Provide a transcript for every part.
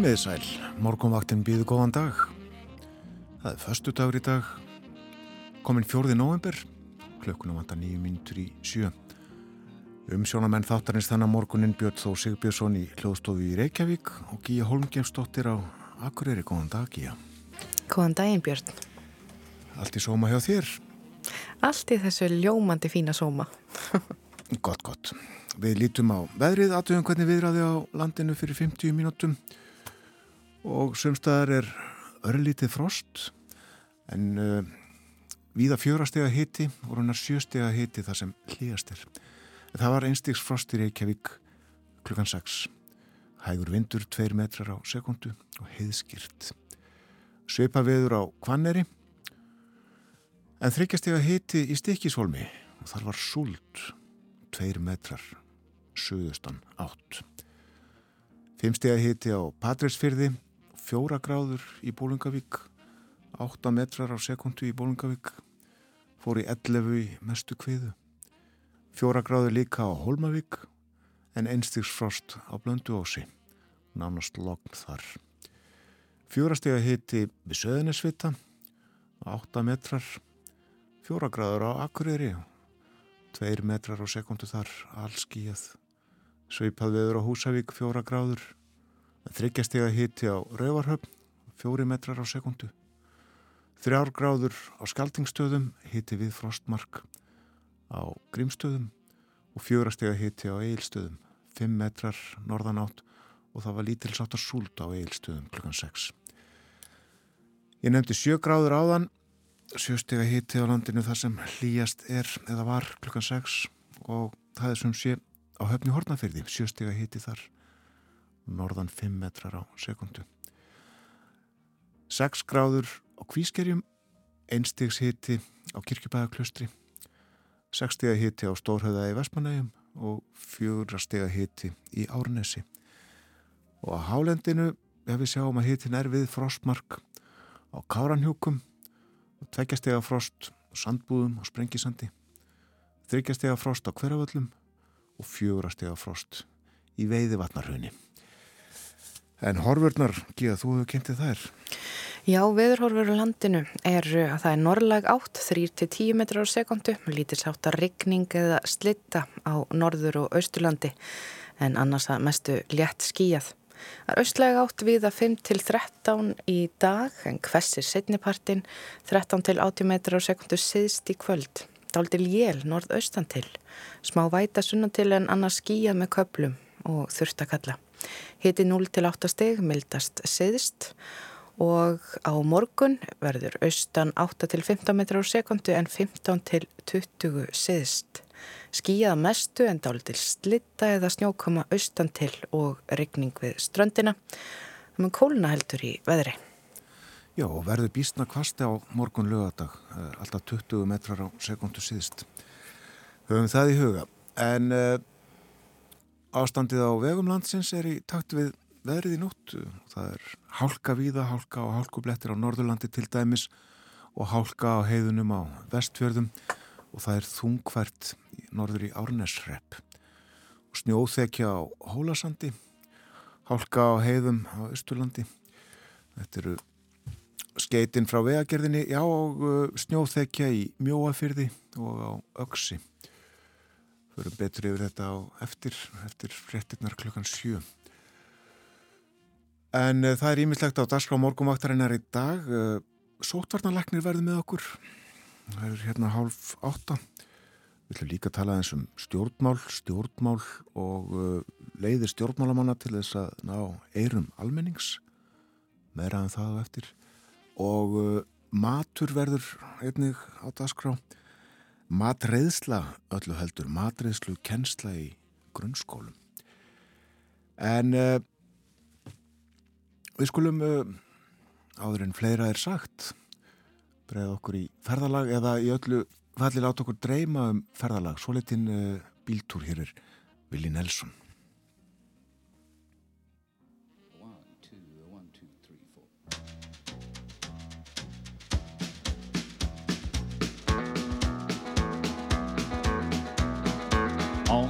Komiði sæl, morgunvaktin býðu góðan dag. Það er förstu dagur í dag, komin fjórði november, klökkunum vantar nýju mínutur í sjö. Umsjónamenn þáttarins þannig morgunin Björn Þó Sigbjörnsson í hljóðstofu í Reykjavík og Gíja Holmgjemsdóttir á Akureyri. Góðan dag, Gíja. Góðan daginn, Björn. Allt í sóma hjá þér? Allt í þessu ljómandi fína sóma. gott, gott. Við lítum á veðrið, aðtöðum hvernig viðraði á landinu fyrir 50 mínútum og sumstaðar er örlítið frost en uh, víða fjórastega hiti og raunar sjöstega hiti þar sem hlýjast er. Það var einstigs frost í Reykjavík klukkan 6. Hægur vindur 2 metrar á sekundu og heiðskýrt. Sveipa veður á Kvanneri en þryggjastega hiti í Stikisholmi og þar var súld 2 metrar söðustan átt. Fimmstega hiti á Patræsfyrði fjóra gráður í Bólungavík, 8 metrar á sekundu í Bólungavík, fór í 11 í mestu kviðu, fjóra gráður líka á Holmavík en einstigsfrost á Blöndu ósi, nánast logn þar. Fjórastega hiti við Söðunisvita, 8 metrar, fjóra gráður á Akureyri, 2 metrar á sekundu þar, allskíjað, sveipað viður á Húsavík, fjóra gráður, þryggjastega hiti á Rauvarhöfn, fjóri metrar á sekundu. Þrjár gráður á Skaltingstöðum, hiti við Frostmark á Grímstöðum og fjórastega hiti á Eilstöðum, fimm metrar norðanátt og það var lítilsáttar súld á Eilstöðum klukkan 6. Ég nefndi sjö gráður áðan, sjöstega hiti á landinu þar sem hlýjast er eða var klukkan 6 og það er sem sé á höfni Hortnafyrði, sjöstega hiti þar norðan 5 metrar á sekundu. 6 gráður á kvískerjum, einstegs hiti á kirkjubæðaklustri, 6 stega hiti á Stórhauða í Vestmanægum og 4 stega hiti í Árnesi. Og á hálendinu ef við sjáum að hitin er við frostmark á Káranhjúkum, 2 stega frost á Sandbúðum og Sprengisandi, 3 stega frost á Hverjavöllum og 4 stega frost í Veiðivatnarhraunni. En horfurnar, Gíða, þú hefur kentið þær? Já, veðurhorfur á landinu er að það er norrlæg átt 3-10 metrar á sekundu, lítið sátt að rigning eða slitta á norður og austurlandi en annars að mestu létt skíjað. Það er austlæg átt við að 5-13 í dag en hversir setnipartin 13-80 metrar á sekundu siðst í kvöld. Dáltil jél norðaustan til, smá væta sunna til en annars skíjað með köplum og þurftakalla. Hiti 0 til 8 steg mildast siðst og á morgun verður austan 8 til 15 metrar á sekundu en 15 til 20 siðst. Skíjað mestu en dál til slitta eða snjókama austan til og regning við ströndina. Það mun kóluna heldur í veðri. Já, og verður bísna kvasti á morgun lögadag, alltaf 20 metrar á sekundu síðst. Höfum það í huga. En uh, Ástandið á vegum landsins er í takt við veðrið í nótt. Það er hálka víða, hálka og hálkublettir á Norðurlandi til dæmis og hálka á heiðunum á vestfjörðum og það er þungvært norður í Árnesrepp. Snjóþekja á Hólasandi, hálka á heiðum á Östurlandi. Þetta eru skeitin frá vegagerðinni, já og uh, snjóþekja í Mjóafyrði og á Öksi förum betur yfir þetta á eftir, eftir fréttinnar klukkan sjö. En uh, það er ímislegt á dagskrá morgumvaktarinnar í dag. Uh, Sótvarnaleknir verður með okkur. Það er hérna hálf átta. Við ætlum líka að tala eins um stjórnmál, stjórnmál og uh, leiðir stjórnmálamanna til þess að ná eirum almennings. Meira en það á eftir. Og matur verður einnig á dagskrá matreðsla öllu heldur, matreðslu kennsla í grunnskólum. En uh, við skulum uh, áður en fleira er sagt breið okkur í ferðalag eða í öllu falli láta okkur dreyma um ferðalag. Svo litinn uh, bíltúr hér er Vili Nelson.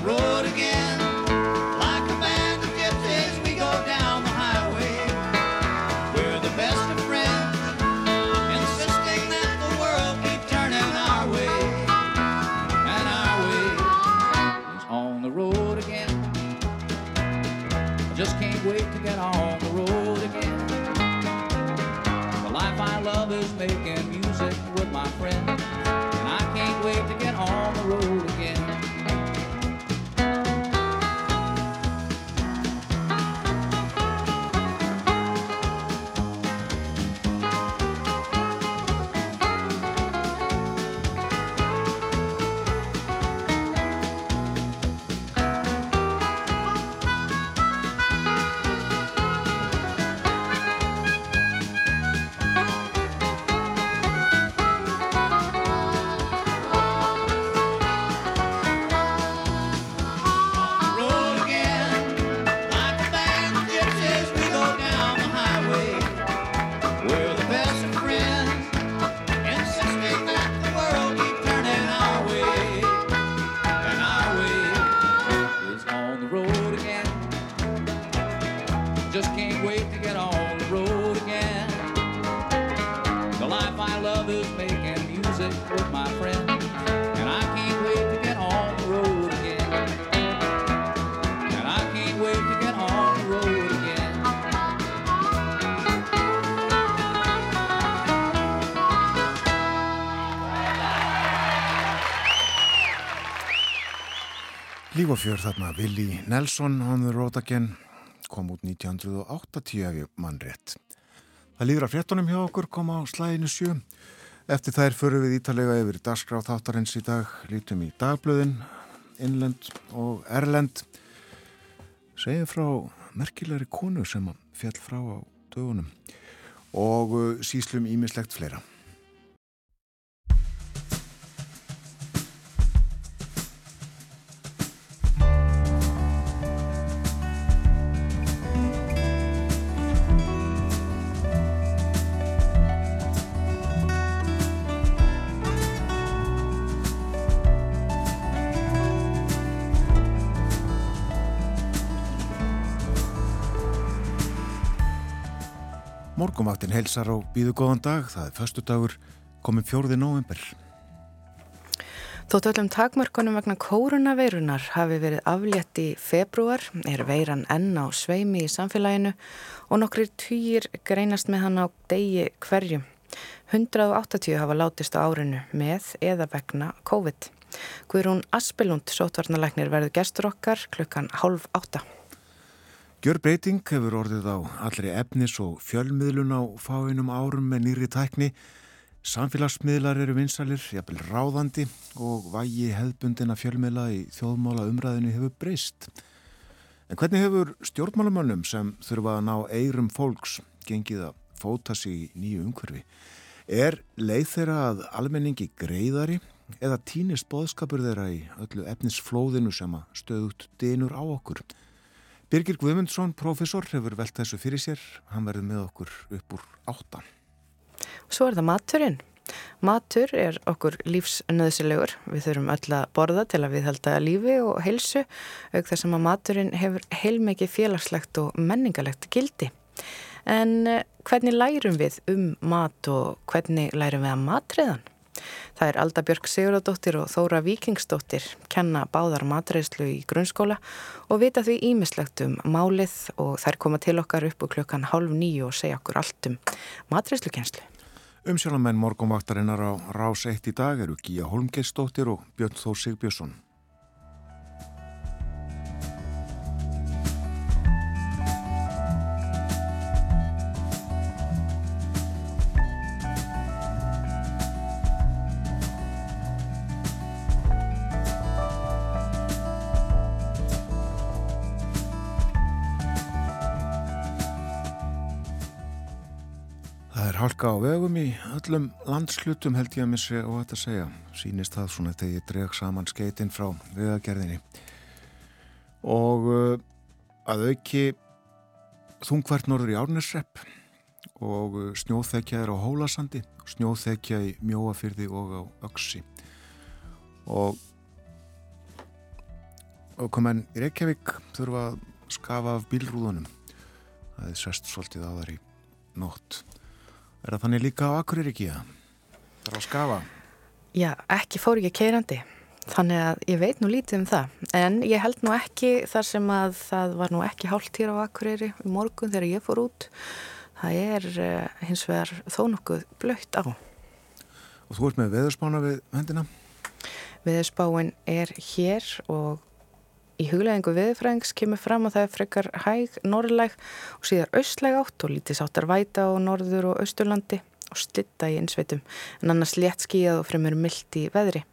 On the road again. Líf og fjör þarna, Willi Nelson on the road again kom út 1980 ef ég mann rétt. Það líður að fréttunum hjá okkur kom á slæðinu sjö. Eftir þær förum við ítalega yfir dagskráð þáttarins í dag, lítum í dagblöðin, innlend og erlend. Segjum frá merkilegri konu sem fjall frá á dögunum og uh, síslum ímislegt fleira. Morgumvaktin helsar á býðu góðan dag, það er förstu dagur, komið fjórði november. Þótt öllum takmörkunum vegna kórunaveirunar hafi verið aflétt í februar, er veiran enn á sveimi í samfélaginu og nokkrir týjir greinast með hann á degi hverjum. 180 hafa látist á árinu með eða vegna COVID. Guðrún Aspelund, sótvarnalæknir, verður gestur okkar klukkan hálf átta. Gjör breyting hefur orðið á allri efnis og fjölmiðlun á fáinum árum með nýri tækni. Samfélagsmiðlar eru vinsalir, jafnvel ráðandi og vægi hefðbundina fjölmiðla í þjóðmála umræðinu hefur breyst. En hvernig hefur stjórnmálamönnum sem þurfa að ná eirum fólks gengið að fóta sig í nýju umhverfi? Er leið þeirra að almenningi greiðari eða tínist boðskapur þeirra í öllu efnisflóðinu sem að stöðut dinur á okkur? Birgir Guðmundsson, profesor, hefur velt þessu fyrir sér. Hann verður með okkur upp úr áttan. Svo er það maturinn. Matur er okkur lífsnöðsilegur. Við þurfum öll að borða til að við halda lífi og heilsu auk þess að maturinn hefur heilmikið félagslegt og menningalegt gildi. En eh, hvernig lærum við um mat og hvernig lærum við að matriðan? Það er Alda Björg Sigurðardóttir og Þóra Vikingsdóttir kenna báðar matreyslu í grunnskóla og vita því ímislegt um málið og þær koma til okkar upp úr klukkan halv nýju og segja okkur allt um matreyslukennslu. Umsjónamenn morgumvaktarinnar á Rás 1 í dag eru Gíja Holmgeistóttir og Björn Þór Sigbjörnsson. Hálka á vegum í öllum landslutum held ég að missi og þetta segja. Sýnist það svona þegar ég dreg saman skeitin frá vegagerðinni. Og uh, að auki þungvært norður í Árnesrepp og uh, snjóþekja er á Hólasandi, snjóþekja í Mjóafyrði og á Öksi. Og, og komenn í Reykjavík þurfa að skafa af bílrúðunum. Það er sest svolítið á þar í nótt. Er það þannig líka á Akureyri að það er að skafa? Já, ekki fór ekki keirandi. Þannig að ég veit nú lítið um það. En ég held nú ekki þar sem að það var nú ekki hálft hér á Akureyri í morgun þegar ég fór út. Það er uh, hins vegar þó nokkuð blöytt á. Og þú ert með veðurspána við hendina? Veðurspáin er hér og í hugleðingu viðfrængs kemur fram að það er frekar hæg norðlæg og síðar austlæg átt og lítið sáttar væta á norður og austurlandi og slitta í einsveitum en annars létt skíjað og fremur myllt í veðri.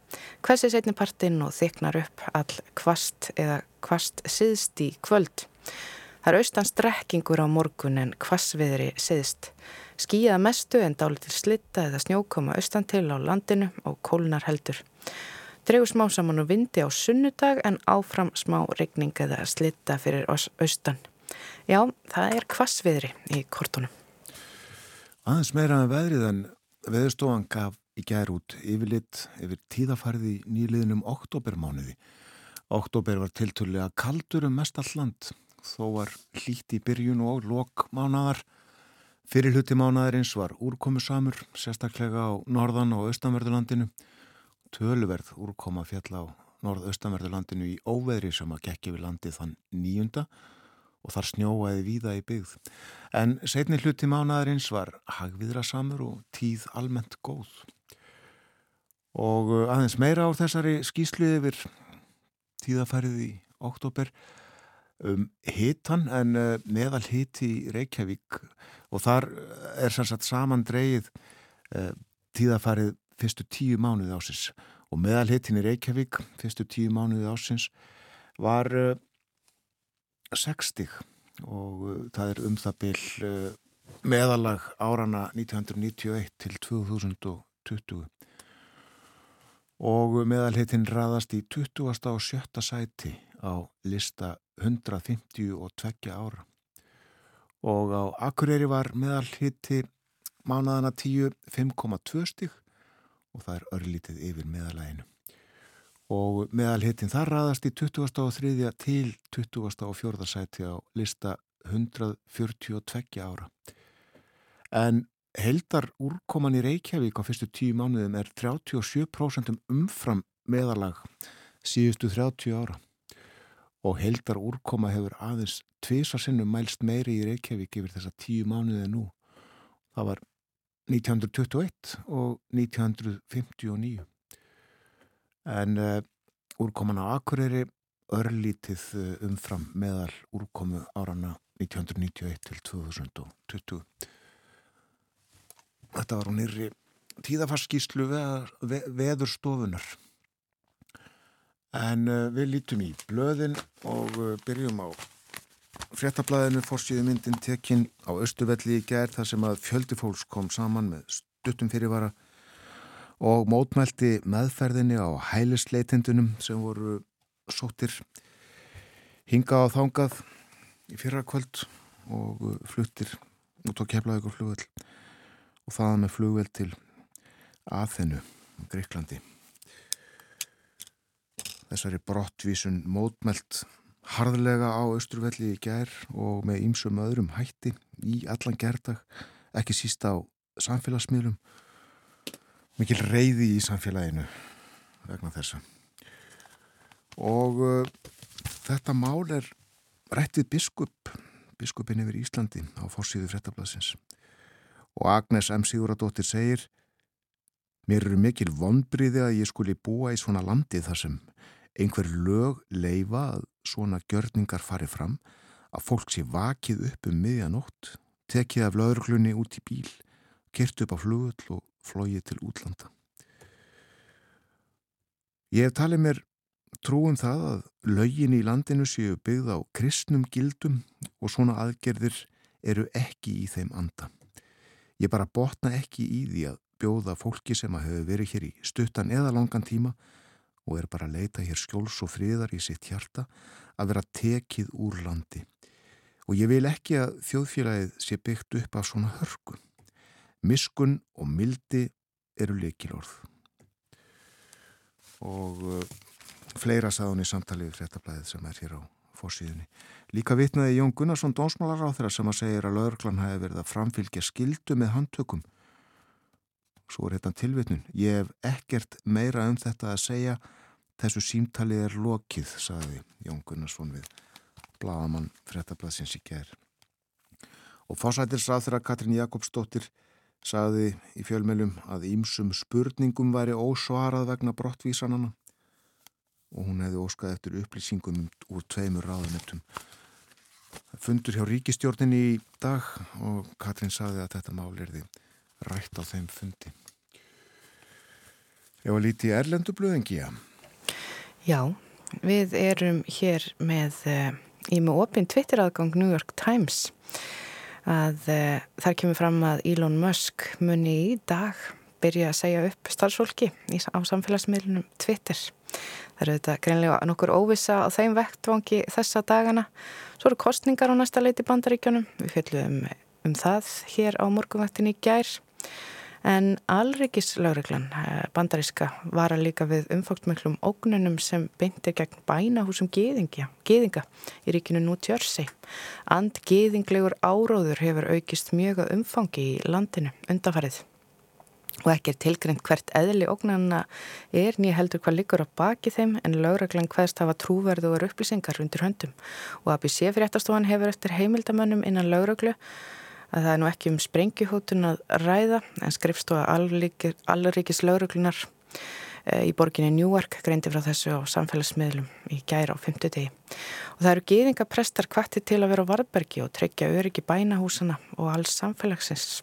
Hversi setni partinn og þyknar upp all kvast eða kvast siðst í kvöld. Það er austan strekkingur á morgun en kvassviðri siðst. Skíjað mestu en dálitil slitta eða snjókoma austan til á landinu og kólnar heldur. Dregur smá saman og vindi á sunnudag en áfram smá regning eða slitta fyrir austan. Já, það er kvassviðri í kortunum. Aðeins meira með veðrið en veðurstofan gaf í gær út yfirlitt yfir tíðafarði í nýliðinum oktobermánuði. Oktober var tilturlega kaldur um mest all land. Þó var hlít í byrjun og lok mánadar. Fyrir hluti mánadarins var úrkomusamur, sérstaklega á norðan og austanverðurlandinu töluverð úrkoma fjall á norðaustanverðurlandinu í óveðri sem að gekki við landið þann nýjunda og þar snjóaði víða í byggð. En setni hluti mánadarins var hagviðrasamur og tíð almennt góð. Og uh, aðeins meira á þessari skýslu yfir tíðafærið í oktober um hitan en uh, meðal hit í Reykjavík og þar er sannsagt saman dreyið tíðafærið fyrstu tíu mánuði ásins og meðalhittin í Reykjavík fyrstu tíu mánuði ásins var uh, eh, 60 og uh, það er um það byll eh, meðalag árana 1991 til 2020 og meðalhittin raðast í 20. og 7. sæti á lista 152 ára og á Akureyri var meðalhitti mánaðana 10 5,2 stygg og það er örlítið yfir meðalæginu. Og meðalhittin þar raðast í 23. til 24. sæti á lista 142 ára. En heldar úrkoman í Reykjavík á fyrstu tíu mánuðum er 37% umfram meðalag síðustu 30 ára. Og heldar úrkoma hefur aðeins tvisa sinnum mælst meiri í Reykjavík yfir þessa tíu mánuði nú. Það var 1921 og 1959 en uh, úrkoman á Akureyri örlítið uh, umfram meðal úrkomu árana 1991 til 2020 Þetta var hún nýri tíðafarskíslu ve veðurstofunar en uh, við lítum í blöðin og byrjum á Fréttablaðinu fórstíði myndin tekinn á Östuvelli í gerð þar sem að fjöldifólks kom saman með stuttum fyrirvara og mótmælti meðferðinni á hælisleitendunum sem voru sóttir hinga á þángað í fyrra kvöld og fluttir og tók keflaði ykkur flugvel og það með flugvel til Aþenu, Greiklandi. Þessari brottvísun mótmælt harðlega á Östurvelli í ger og með ýmsum öðrum hætti í allan gerdag, ekki síst á samfélagsmiðlum. Mikil reyði í samfélaginu vegna þessa. Og uh, þetta mál er rættið biskup biskupin yfir Íslandi á fórsíðu frettablasins og Agnes M. Siguradóttir segir Mér eru mikil vonbriði að ég skuli búa í svona landi þar sem einhver lög leifa að svona gjörningar fari fram að fólk sé vakið upp um miðjanótt, tekið af lauruglunni út í bíl, kyrt upp á flugull og flóið til útlanda. Ég hef talið mér trúum það að lögin í landinu séu byggð á kristnum gildum og svona aðgerðir eru ekki í þeim anda. Ég bara botna ekki í því að bjóða fólki sem að hefur verið hér í stuttan eða langan tíma og er bara að leita hér skjóls og friðar í sitt hjarta að vera tekið úr landi. Og ég vil ekki að þjóðfélagið sé byggt upp af svona hörku. Miskun og mildi eru leikilorð. Og uh, fleira sagðun í samtalið fréttablaðið sem er hér á fórsíðunni. Líka vitnaði Jón Gunnarsson dónsmálar á þeirra sem að segja að laurglann hafi verið að framfylgja skildu með handtökum. Svo er þetta tilvitnun. Ég hef ekkert meira um þetta að segja. Þessu símtalið er lokið, sagði Jón Gunnarsson við blagamann fréttablaðsins í gerð. Og fórsættirsrað þeirra Katrín Jakobsdóttir sagði í fjölmjölum að ímsum spurningum væri ósvarað vegna brottvísanana og hún hefði óskað eftir upplýsingum úr tveimur ráðunöftum. Fundur hjá ríkistjórninni í dag og Katrín saði að þetta mál er því rætt á þeim fundi. Ég var lítið erlendu blöðingi, já. Já, við erum hér með, uh, í með opinn Twitter aðgang New York Times að uh, þar kemur fram að Elon Musk muni í dag byrja að segja upp starfsfólki á samfélagsmiðlunum Twitter. Það eru þetta greinlega nokkur óvisa á þeim vektvangi þessa dagana. Svo eru kostningar á næsta leiti bandaríkjónum. Við fjöldum um, um það hér á morgunvaktinni í gær. En alrikiðslauruglan eh, bandaríska var að líka við umfóktmöklum ógnunum sem beintir gegn bænahúsum geðinga, geðinga í ríkinu Jersey. And geðinglegur áróður hefur aukist mjög að umfangi í landinu undanfarið og ekki er tilgrind hvert eðli ógnanna er nýja heldur hvað liggur á baki þeim en lauraglan hvaðst hafa trúverðu og upplýsingar undir höndum og ABC fréttastofan hefur eftir heimildamönnum innan lauraglu að það er nú ekki um sprengjuhótun að ræða en skrifstofa allríkis lauraglunar e, í borginni Newark greindi frá þessu á samfélagsmiðlum í gæra á 50 degi og það eru geðingaprestar kvatti til að vera á Varbergi og tryggja öryggi bænahúsana og alls samfélagsins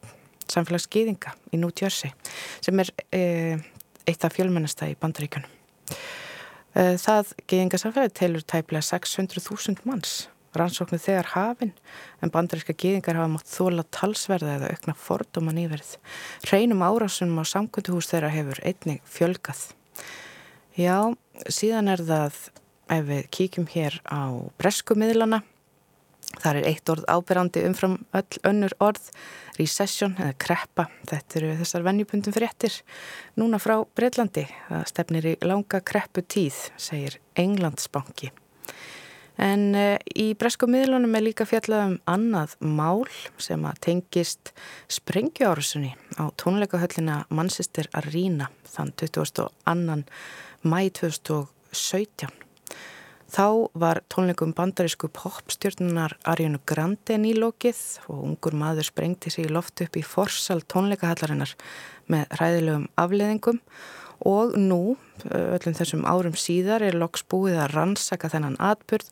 samfélagsgiðinga í Jersey sem er e, eitt af fjölmennasta í bandaríkunum. E, það giðingasamfélagi telur tæplega 600.000 manns rannsóknu þegar hafinn en bandaríska giðingar hafa mátt þóla talsverða eða aukna fordóma nýverð. Hreinum árásunum á samkvönduhús þeirra hefur einnig fjölgað. Já, síðan er það ef við kíkjum hér á breskumiðlana Það er eitt orð ábyrrandi umfram öll önnur orð, recession eða kreppa. Þetta eru þessar vennjupundum fréttir. Núna frá Breitlandi, það stefnir í langa kreppu tíð, segir Englandsbanki. En uh, í bresku miðlunum er líka fjallað um annað mál sem að tengist sprengjuárusunni á tónleikahöllina Manchester Arena þann 22. mæ 2017. Þá var tónleikum bandarísku popstjórnunar Arjónu Grande nýlokið og ungur maður sprengti sig í loft upp í forsal tónleikahallarinnar með ræðilegum afleðingum og nú, öllum þessum árum síðar, er loks búið að rannsaka þennan atbyrð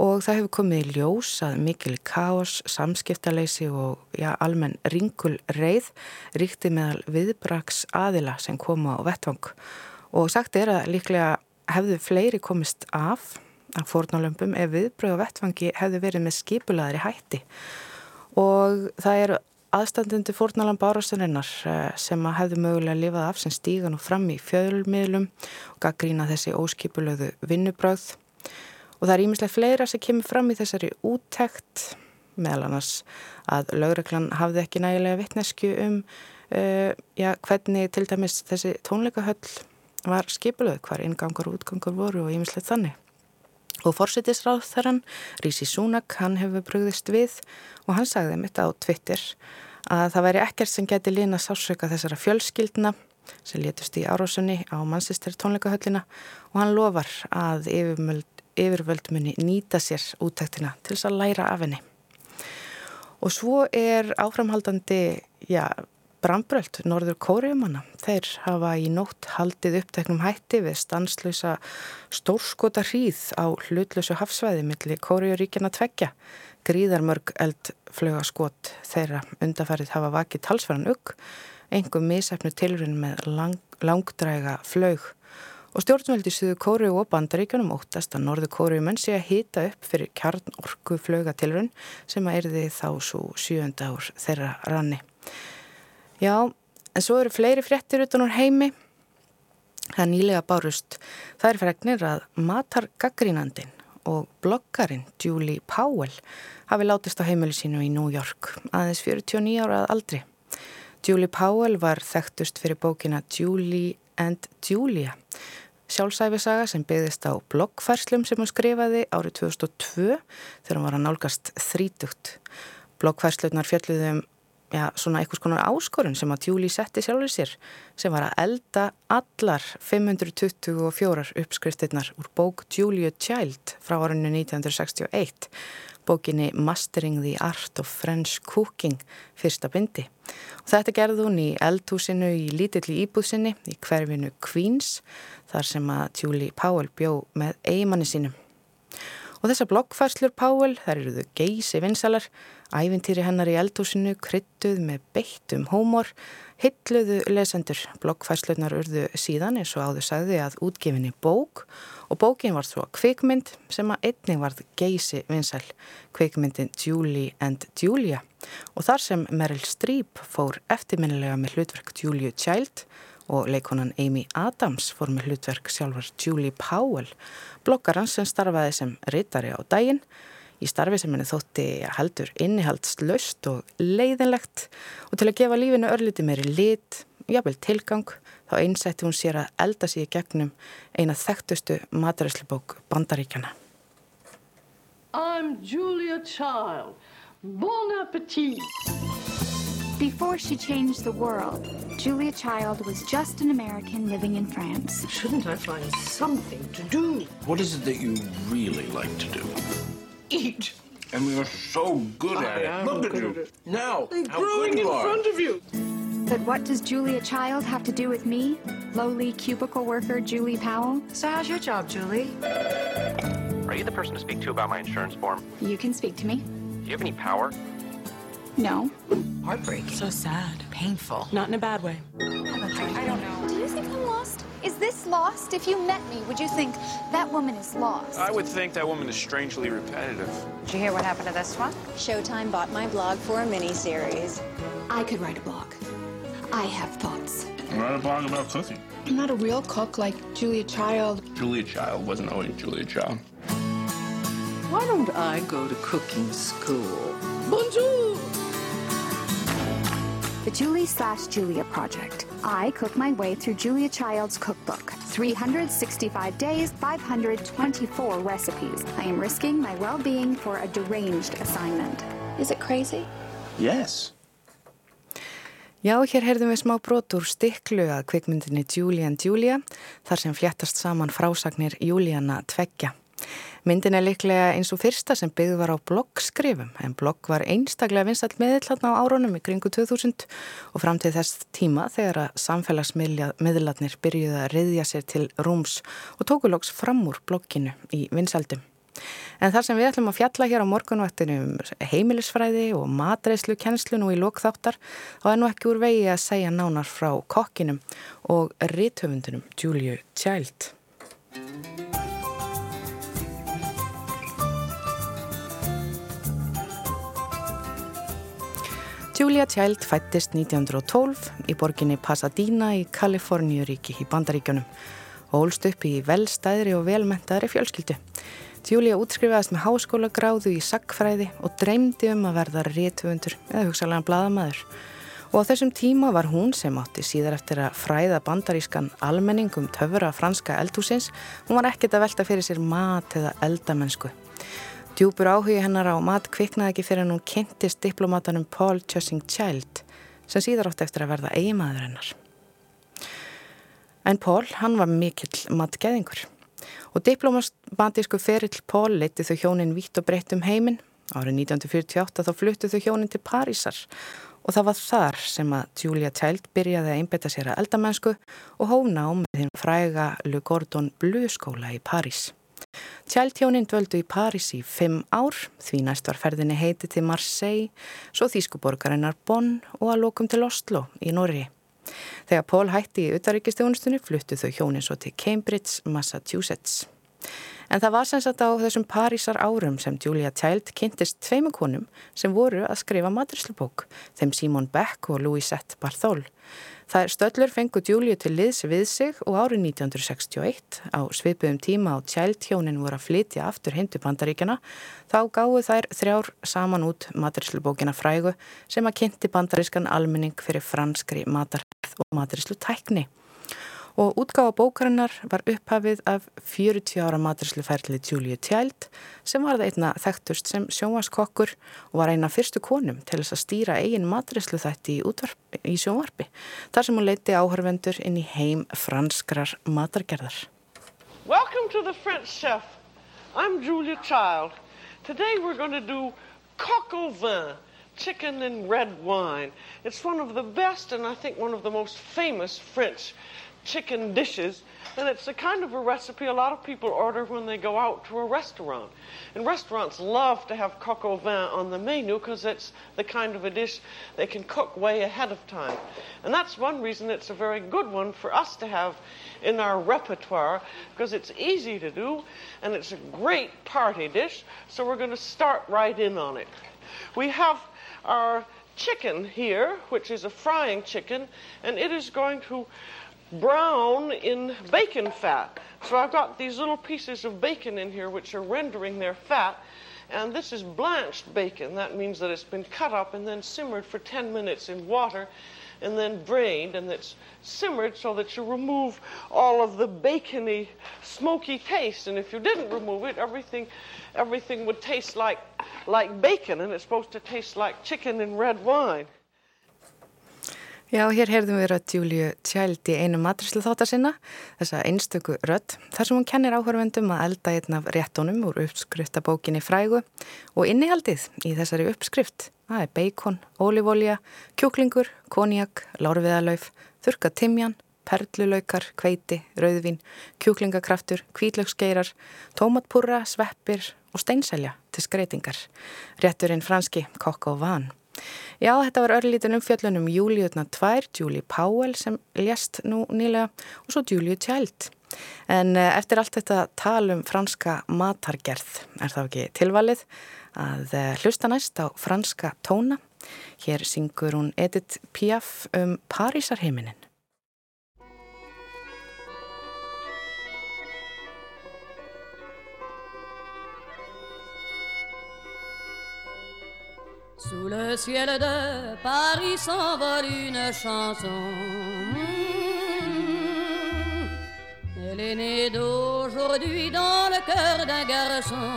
og það hefur komið í ljós að mikil káos, samskiptaleysi og ja, almenn ringul reið ríkti meðal viðbraks aðila sem koma á vettvang. Og sagt er að líklega hefðu fleiri komist af að fórnálömpum ef viðbröð og vettfangi hefðu verið með skipulaðri hætti. Og það eru aðstandundi fórnalamb árasturinnar eh, sem að hefðu mögulega lifað af sem stígan og fram í fjöðulmiðlum og gaggrína þessi óskipulöðu vinnubröð og það er ímislega fleira sem kemur fram í þessari úttekt meðal annars að lögreglan hafði ekki nægilega vittnesku um uh, já, hvernig til dæmis þessi tónleikahöll var skipulöð, hvar ingangur og útgangur voru og ímislega þannig. Og fórsetisráþarann, Rísi Súnak, hann hefur brugðist við og hann sagði mitt á Twitter að það væri ekkert sem geti lína sásöka þessara fjölskyldna sem létust í árásunni á mannsistir tónleikahöllina og hann lofar að yfirvöld muni nýta sér útæktina til þess að læra af henni. Og svo er áframhaldandi, já, Brambröld, norður kóriumanna, þeir hafa í nótt haldið uppteknum hætti við stanslösa stórskota hríð á hlutlösu hafsvæði millir kóriuríkjana tveggja. Gríðarmörg eldflögaskot þeirra undarfærið hafa vakið talsverðan ugg, engum misefnu tilurinn með lang, langdræga flög. Og stjórnveldi Suðu Kóriu og Bandaríkjunum óttast að norðu kóriumenn sé að hýta upp fyrir kjarnorku flögatilurinn sem að erði þá svo sjönda ár þeirra ranni. Já, en svo eru fleiri fréttir utan úr heimi. Það er nýlega bárust. Það er fregnir að matargaggrínandin og bloggarinn Julie Powell hafi látist á heimili sínu í New York aðeins 49 ára aldri. Julie Powell var þekktust fyrir bókina Julie and Julia sjálfsæfisaga sem byggðist á bloggfærslum sem hún skrifaði árið 2002 þegar hún var að nálgast þrítugt. Bloggfærslunar fjalluði um já, svona einhvers konar áskorun sem að Julie setti sjálfur sér sem var að elda allar 524 uppskriftirnar úr bók Julia Child frá árinu 1961 bókinni Mastering the Art of French Cooking fyrsta bindi. Og þetta gerði hún í eldhúsinu í lítilli íbúðsinni í hverfinu Queens þar sem að Julie Powell bjó með eigimanni sínum. Og þessar blokkfærslur Powell, þær eru þau geysi vinsalar, ævintýri hennar í eldhúsinu, kryttuð með beittum hómor, hilluðu lesendur. Blokkfærslunar urðu síðan eins og áður sagði að útgefinni bók og bókin var svo kvikmynd sem að einning varð geysi vinsal, kvikmyndin Julie and Julia. Og þar sem Meryl Streep fór eftirminnilega með hlutverk Julia Child og leikonan Amy Adams fór með hlutverk sjálfar Julie Powell, bloggaran sem starfaði sem reytari á daginn í starfi sem henni þótti heldur innihaldslaust og leiðinlegt og til að gefa lífinu örliti meiri lit, jafnvel tilgang, þá einsætti hún sér að elda sér í gegnum eina þekktustu maturæslubók bandaríkjana. I'm Julia Child. Bon appetit! Before she changed the world, Julia Child was just an American living in France. Shouldn't I find something to do? What is it that you really like to do? Eat. And we are so good I at it. am Look at you. at it. Now, I'm how growing good in are. front of you. But what does Julia Child have to do with me, lowly cubicle worker Julie Powell? So how's your job, Julie? Are you the person to speak to about my insurance form? You can speak to me. Do you have any power? No. Heartbreaking. So sad, painful. Not in a bad way. I, I don't know. Do you think I'm lost? Is this lost? If you met me, would you think that woman is lost? I would think that woman is strangely repetitive. Did you hear what happened to this one? Showtime bought my blog for a miniseries. I could write a blog. I have thoughts. Write a blog about cooking. I'm not a real cook like Julia Child. Julia Child wasn't always Julia Child. Why don't I go to cooking school? Bonjour! The Julie slash Julia Project. I cook my way through Julia Child's cookbook. 365 days, 524 recipes. I am risking my well-being for a deranged assignment. Is it crazy? Yes. Já, hér heyrðum við smá brot úr stiklu að kvikmyndinni Julie and Julia, þar sem fléttast saman frásagnir Juliana tveggja. Myndin er liklega eins og fyrsta sem byggð var á bloggskrifum, en blogg var einstaklega vinsall meðillatna á árunum í kringu 2000 og fram til þess tíma þegar að samfélagsmiðlarnir byrjuði að riðja sér til rúms og tókuloks fram úr blogginu í vinsaldum. En þar sem við ætlum að fjalla hér á morgunvaktinu um heimilisfræði og matreyslu kennslu nú í lokþáttar þá er nú ekki úr vegi að segja nánar frá kokkinum og rithöfundunum Julia Child. Julia Child fættist 1912 í borginni Pasadena í Kaliforníuríki í Bandaríkjunum og ólst upp í velstæðri og velmentaðri fjölskyldu. Julia útskrifaðist með háskóla gráðu í sagfræði og dreymdi um að verða réttvöndur eða hugsalega bladamæður. Og á þessum tíma var hún sem átti síðar eftir að fræða bandarískan almenning um töfra franska eldhúsins. Hún var ekkert að velta fyrir sér mat eða eldamennsku. Djúpur áhugi hennar á mat kviknaði ekki fyrir að hún kynntist diplomatanum Paul Chussing Child sem síðar átti eftir að verða eigimaður hennar. En Paul, hann var mikill matgeðingur og diplomatísku ferill Paul leiti þau hjónin vitt og breytt um heiminn. Árið 1948 þá fluttu þau hjónin til Parísar og það var þar sem að Julia Child byrjaði að einbetta sér að eldamennsku og hóna á með þeim fræga Le Gordon Bleu skóla í París. Tjæltjónin dvöldu í París í fimm ár, því næst var ferðinni heiti til Marseille, svo þýskuborgarinnar Bonn og að lókum til Oslo í Norri. Þegar Paul hætti í utaríkistjónustunni fluttu þau hjónin svo til Cambridge, Massachusetts. En það var sem sagt á þessum Parísar árum sem Julia Child kynntist tveimu konum sem voru að skrifa maturislubók, þeim Simon Beck og Louisette Barthol. Það er stöllur fengu Julia til liðs við sig og árið 1961 á svipuðum tíma á Child hjónin voru að flytja aftur hindu bandaríkjana þá gáðu þær þrjár saman út maturislubókina frægu sem að kynnti bandarískan almenning fyrir franskri matarhæð og maturislu tækni og útgáfa bókarinnar var upphafið af 40 ára matursluferðli Julia Child sem var það einna þekktust sem sjónvaskokkur og var eina fyrstu konum til þess að stýra eigin maturslu þætti í, í sjónvarpi þar sem hún leiti áhörvendur inn í heim franskrar matargerðar. Welcome to the French Chef. I'm Julia Child. Today we're going to do coq au vin. Chicken and red wine. It's one of the best and I think one of the most famous French chicken dishes, and it's the kind of a recipe a lot of people order when they go out to a restaurant. And restaurants love to have coq au vin on the menu because it's the kind of a dish they can cook way ahead of time. And that's one reason it's a very good one for us to have in our repertoire because it's easy to do and it's a great party dish. So we're going to start right in on it. We have our chicken here, which is a frying chicken, and it is going to brown in bacon fat. So I've got these little pieces of bacon in here which are rendering their fat. And this is blanched bacon. That means that it's been cut up and then simmered for 10 minutes in water and then drained and it's simmered so that you remove all of the bacony, smoky taste. And if you didn't remove it, everything, everything would taste like, like bacon and it's supposed to taste like chicken and red wine. Já, hér heyrðum við rödd Júliu Tjæld í einu matrislu þáttar sinna, þessa einstöku rödd, þar sem hún kennir áhörvendum að elda einn af réttonum úr uppskriftabókinni frægu og innihaldið í þessari uppskrift. Það er beikon, ólífólja, kjúklingur, konjak, lárviðalauf, þurka timjan, perlulaukar, kveiti, rauðvin, kjúklingakraftur, kvítlöksgeirar, tómatpúra, sveppir og steinselja til skreitingar. Rétturinn franski kokk og van. Já, þetta var örlítun umfjöllunum Júliutna 2, Julie Powell sem lést nú nýlega og svo Julie Child. En eh, eftir allt þetta talum franska matargerð er það ekki tilvalið að eh, hlusta næst á franska tóna. Hér syngur hún Edith Piaf um Parísarheiminin. Sous le ciel de Paris s'envole une chanson. Elle est née d'aujourd'hui dans le cœur d'un garçon.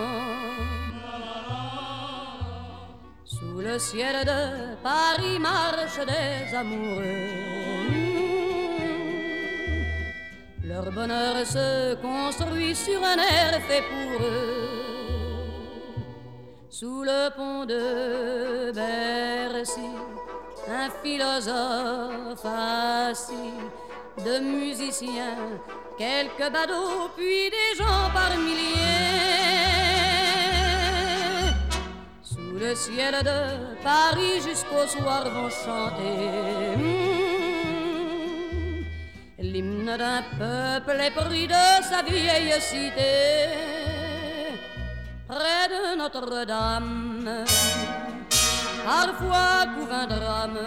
Sous le ciel de Paris marchent des amoureux. Leur bonheur se construit sur un air fait pour eux sous le pont de Bercy, un philosophe assis, de musiciens, quelques badauds, puis des gens par milliers. Sous le ciel de Paris jusqu'au soir vont chanter. Hmm, l'hymne d'un peuple épris de sa vieille cité près de Notre-Dame. Parfois couvre un drame,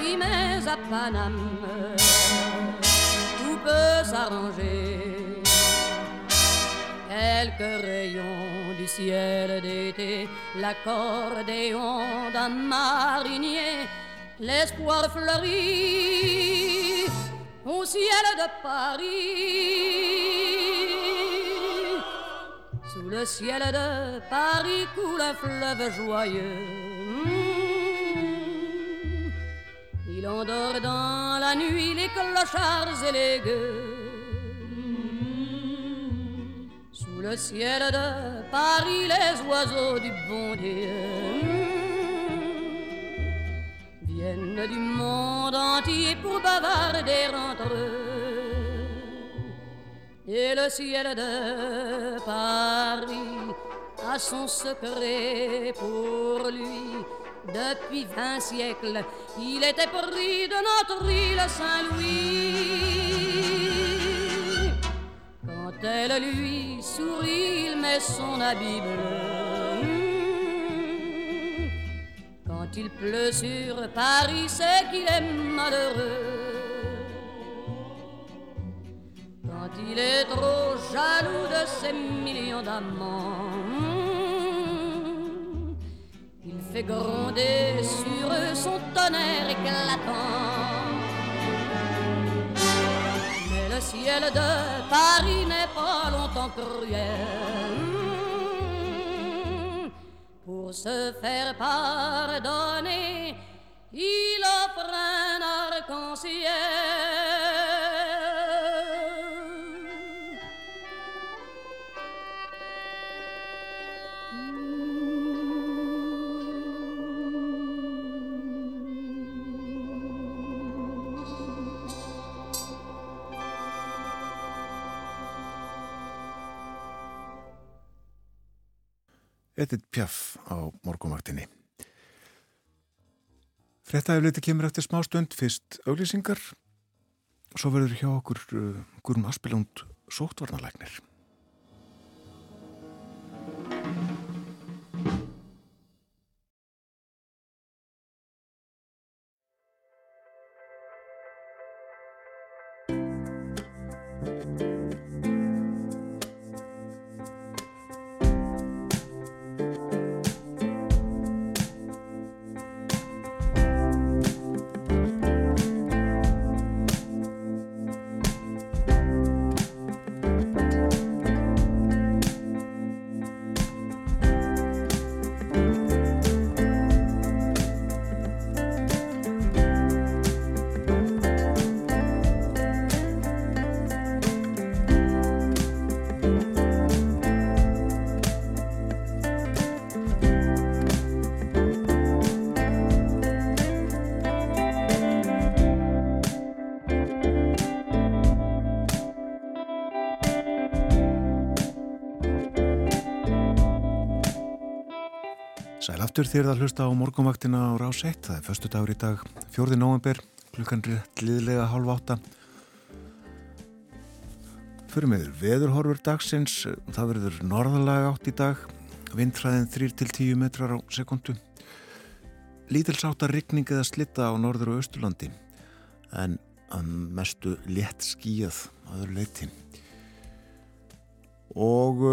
oui mais à Paname, tout peut s'arranger. Quelques rayons du ciel d'été, l'accordéon d'un marinier, l'espoir fleurit au ciel de Paris le ciel de Paris coule un fleuve joyeux. Hmm. Il endort dans la nuit les clochards et les gueux. Hmm. Sous le ciel de Paris, les oiseaux du bon Dieu hmm. viennent du monde entier pour bavarder entre eux et le ciel de Paris a son secret pour lui. Depuis vingt siècles, il était pris de notre île Saint-Louis. Quand elle lui sourit, il met son habit bleu. Quand il pleut sur Paris, c'est qu'il est malheureux. Il est trop jaloux de ses millions d'amants, il fait gronder sur eux son tonnerre éclatant. Mais le ciel de Paris n'est pas longtemps cruel. Pour se faire pardonner, il offre un arc-en-ciel. Edith Piaf á morgumvaktinni. Frettæfliti kemur eftir smá stund fyrst auglýsingar og svo verður hjá okkur uh, Guðrún Aspilund sóttvarnalæknir. Aftur þér að hlusta á morgunvaktina á rás 1. Það er förstu dagur í dag, 4. november, klukkan rétt liðlega hálf átta. Fyrir með veðurhorfur dagsins, það verður norðalega átt í dag, vindræðin 3-10 metrar á sekundu. Lítilsáttar rigning eða slitta á norður og austurlandi, en að mestu létt skíjað aður leiti. Og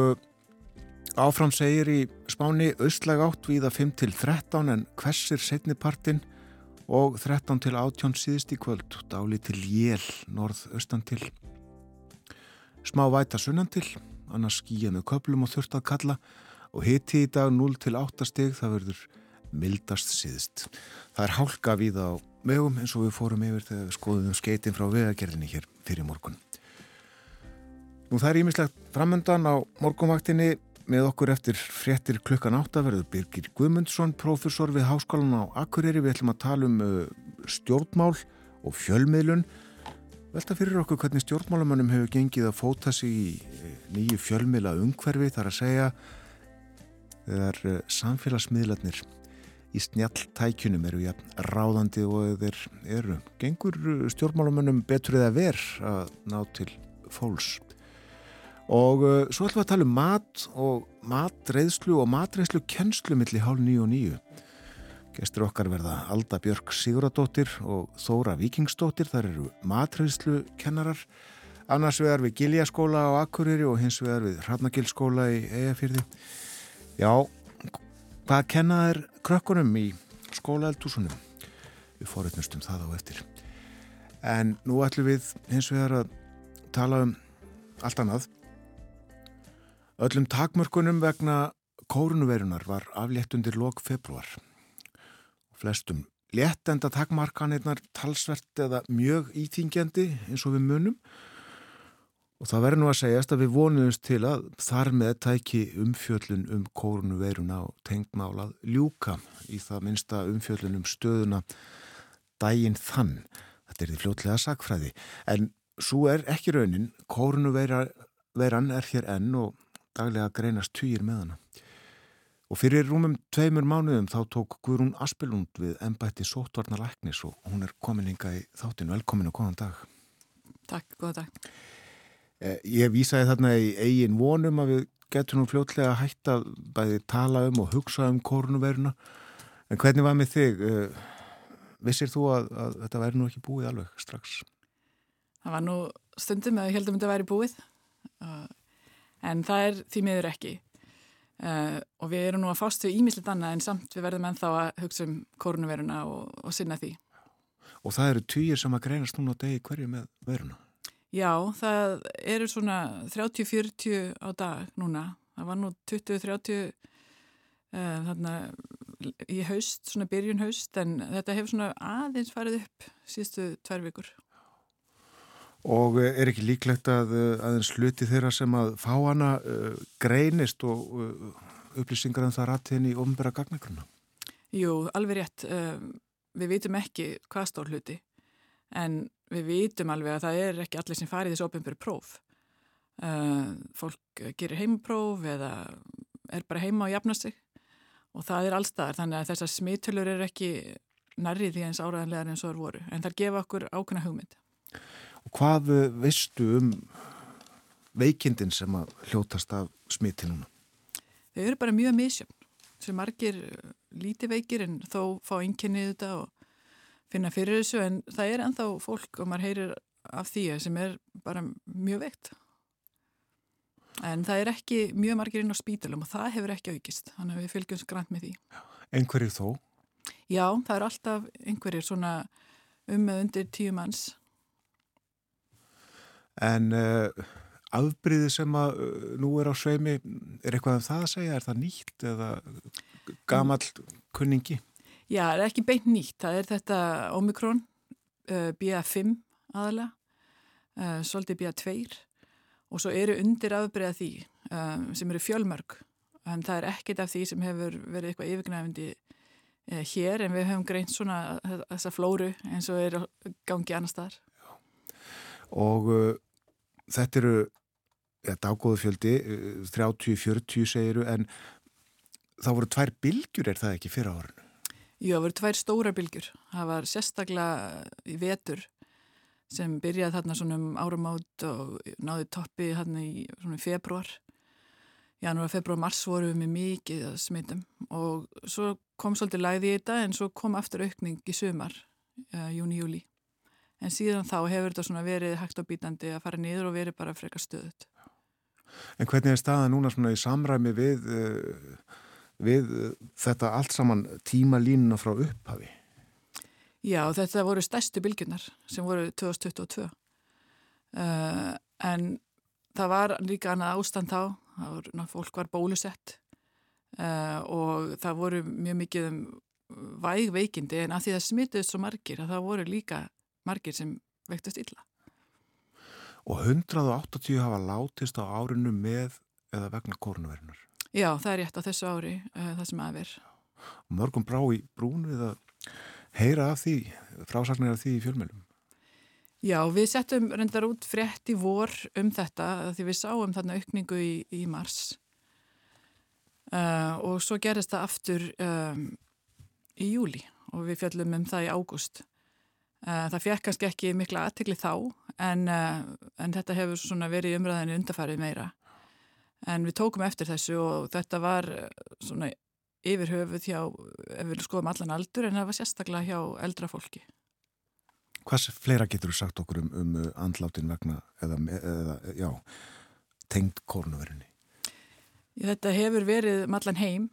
Áfram segir í spáni austlæg átt viða 5 til 13 en hversir setnipartin og 13 til 18 síðist í kvöld, dáli til jél norð-austan til. Smá væta sunnan til, annars skýja með köplum og þurft að kalla og hiti í dag 0 til 8 steg, það verður mildast síðist. Það er hálka viða á vegum eins og við fórum yfir þegar við skoðum skeitin frá vegagerðinni hér fyrir morgun. Nú það er ímislegt framöndan á morgunvaktinni með okkur eftir fréttir klukkan átta verður Birgir Guðmundsson, profesor við Háskólan á Akureyri. Við ætlum að tala um stjórnmál og fjölmiðlun. Velta fyrir okkur hvernig stjórnmálamannum hefur gengið að fóta sig í nýju fjölmiðla umhverfi þar að segja þegar samfélagsmiðlarnir í snjalltækjunum eru jafn ráðandi og þeir eru. Gengur stjórnmálamannum betur eða verð að ná til fólks? Og uh, svo ætlum við að tala um mat og matreðslu og matreðslu kennslu millir hálf nýju og nýju. Gestur okkar verða Alda Björk Siguradóttir og Þóra Vikingsdóttir. Það eru matreðslu kennarar. Annars vegar við Giljaskóla á Akureyri og hins vegar við Hrafnagilskóla í Eyjafyrði. Já, hvað kennaðir krökkunum í skólaeldúsunum? Við fóruðnustum það á eftir. En nú ætlum við hins vegar að tala um allt annað. Öllum takmörkunum vegna kórnuveirunar var aflétt undir lok februar. Flestum léttenda takmarkanirnar talsvert eða mjög íþingjandi eins og við munum og það verður nú að segjast að við vonuðumst til að þar með tæki umfjöllun um kórnuveiruna og tengmálað ljúka í það minsta umfjöllun um stöðuna dægin þann. Þetta er því fljótlega sakfræði en svo er ekki raunin, kórnuveiran er hér enn og daglega greinast týjir með hana. Og fyrir rúmum tveimur mánuðum þá tók Guðrún Aspelund við ennbætti sóttvarnar læknis og hún er komin hinga í þáttinu. Velkomin og góðan dag. Takk, góða dag. Eh, Ég vísaði þarna í eigin vonum að við getum nú fljótlega að bæði tala um og hugsa um koronaviruna. En hvernig var með þig? Eh, Vissir þú að, að þetta væri nú ekki búið alveg strax? Það var nú stundum að ég heldum að þetta væri búið uh, en það er því miður ekki uh, og við erum nú að fást við ímislegt annað en samt við verðum ennþá að hugsa um koronaviruna og, og sinna því. Og það eru týjir sem að greinast núna á degi hverju með veruna? Já, það eru svona 30-40 á dag núna. Það var nú 20-30 uh, þarna í haust, svona byrjun haust, en þetta hefur svona aðeins farið upp síðustu tvær vikur. Og eh, er ekki líklegt að eh, aðeins hluti þeirra sem að fá hana uh, greinist og uh, upplýsingar en það rætti henni í ofnbæra gagnakruna? Jú, alveg rétt. Um, við vitum ekki hvað stór hluti, en við vitum alveg að það er ekki allir sem farið þessu ofnbæra próf. Uh, fólk gerir heimapróf eða er bara heima og jafna sig og það er allstaðar, þannig að þessar smittölur er ekki nærrið því eins áraðanlegar eins og það voru, en það gefa okkur ákveðna hugmynd. Og hvað veistu um veikindin sem að hljótast af smittinuna? Þau eru bara mjög misjöfn sem margir eh, líti veikir en þó fá einkynnið þetta og finna fyrir þessu en það er enþá fólk og maður heyrir af því sem er bara mjög veikt. En það er ekki mjög margir inn á spítalum og það hefur ekki aukist, þannig að við fylgjum skrænt með því. Einhverjir þó? Já, það er alltaf einhverjir svona um með undir tíu manns En uh, afbríði sem að uh, nú er á sveimi, er eitthvað um það að segja? Er það nýtt eða gamall kunningi? Já, það er ekki beint nýtt. Það er þetta Omikron, uh, BA5 aðalega, svolítið BA2 og svo eru undir afbríða því sem eru fjölmörg. En það er ekkit af því sem hefur verið eitthvað yfirgnæfindi hér en við höfum greint svona þessa flóru eins og er gangi annar staðar. Og uh, þetta eru ja, daggóðu fjöldi, 30-40 segiru, en það voru tvær bylgjur er það ekki fyrir árinu? Jú, það voru tvær stóra bylgjur. Það var sérstaklega í vetur sem byrjaði þarna svona um áramát og náði toppi þarna í svona februar. Janúar, februar, mars voru við með mikið smittum og svo kom svolítið læði í þetta en svo kom aftur aukning í sumar, uh, júni, júli. En síðan þá hefur þetta svona verið hægt og bítandi að fara niður og verið bara frekar stöðut. En hvernig er staða núna svona í samræmi við, uh, við uh, þetta allt saman tímalínuna frá upphafi? Já, þetta voru stærstu bylgjurnar sem voru 2022. Uh, en það var líka annað ástand þá, var, ná, fólk var bólusett uh, og það voru mjög mikið um væg veikindi en að því það smituðist svo margir að það voru líka margir sem vektast illa. Og 180 hafa látist á árinu með eða vegna kórnuverðinar? Já, það er rétt á þessu ári, uh, það sem aðver. Mörgum brá í brún við að heyra af því, frásagnir af því í fjölmjölum? Já, við settum reyndar út frétt í vor um þetta því við sáum þarna aukningu í, í mars uh, og svo gerist það aftur um, í júli og við fjallum um það í ágúst. Uh, það fekk kannski ekki mikla aðtekli þá en, uh, en þetta hefur svona verið umræðinu undarfærið meira. En við tókum eftir þessu og þetta var svona yfir höfuð hjá, ef við skoðum allan aldur, en það var sérstaklega hjá eldra fólki. Hvað fleira getur þú sagt okkur um, um andlátin vegna eða, eða já, tengd kórnuverðinni? Þetta hefur verið mallan heim.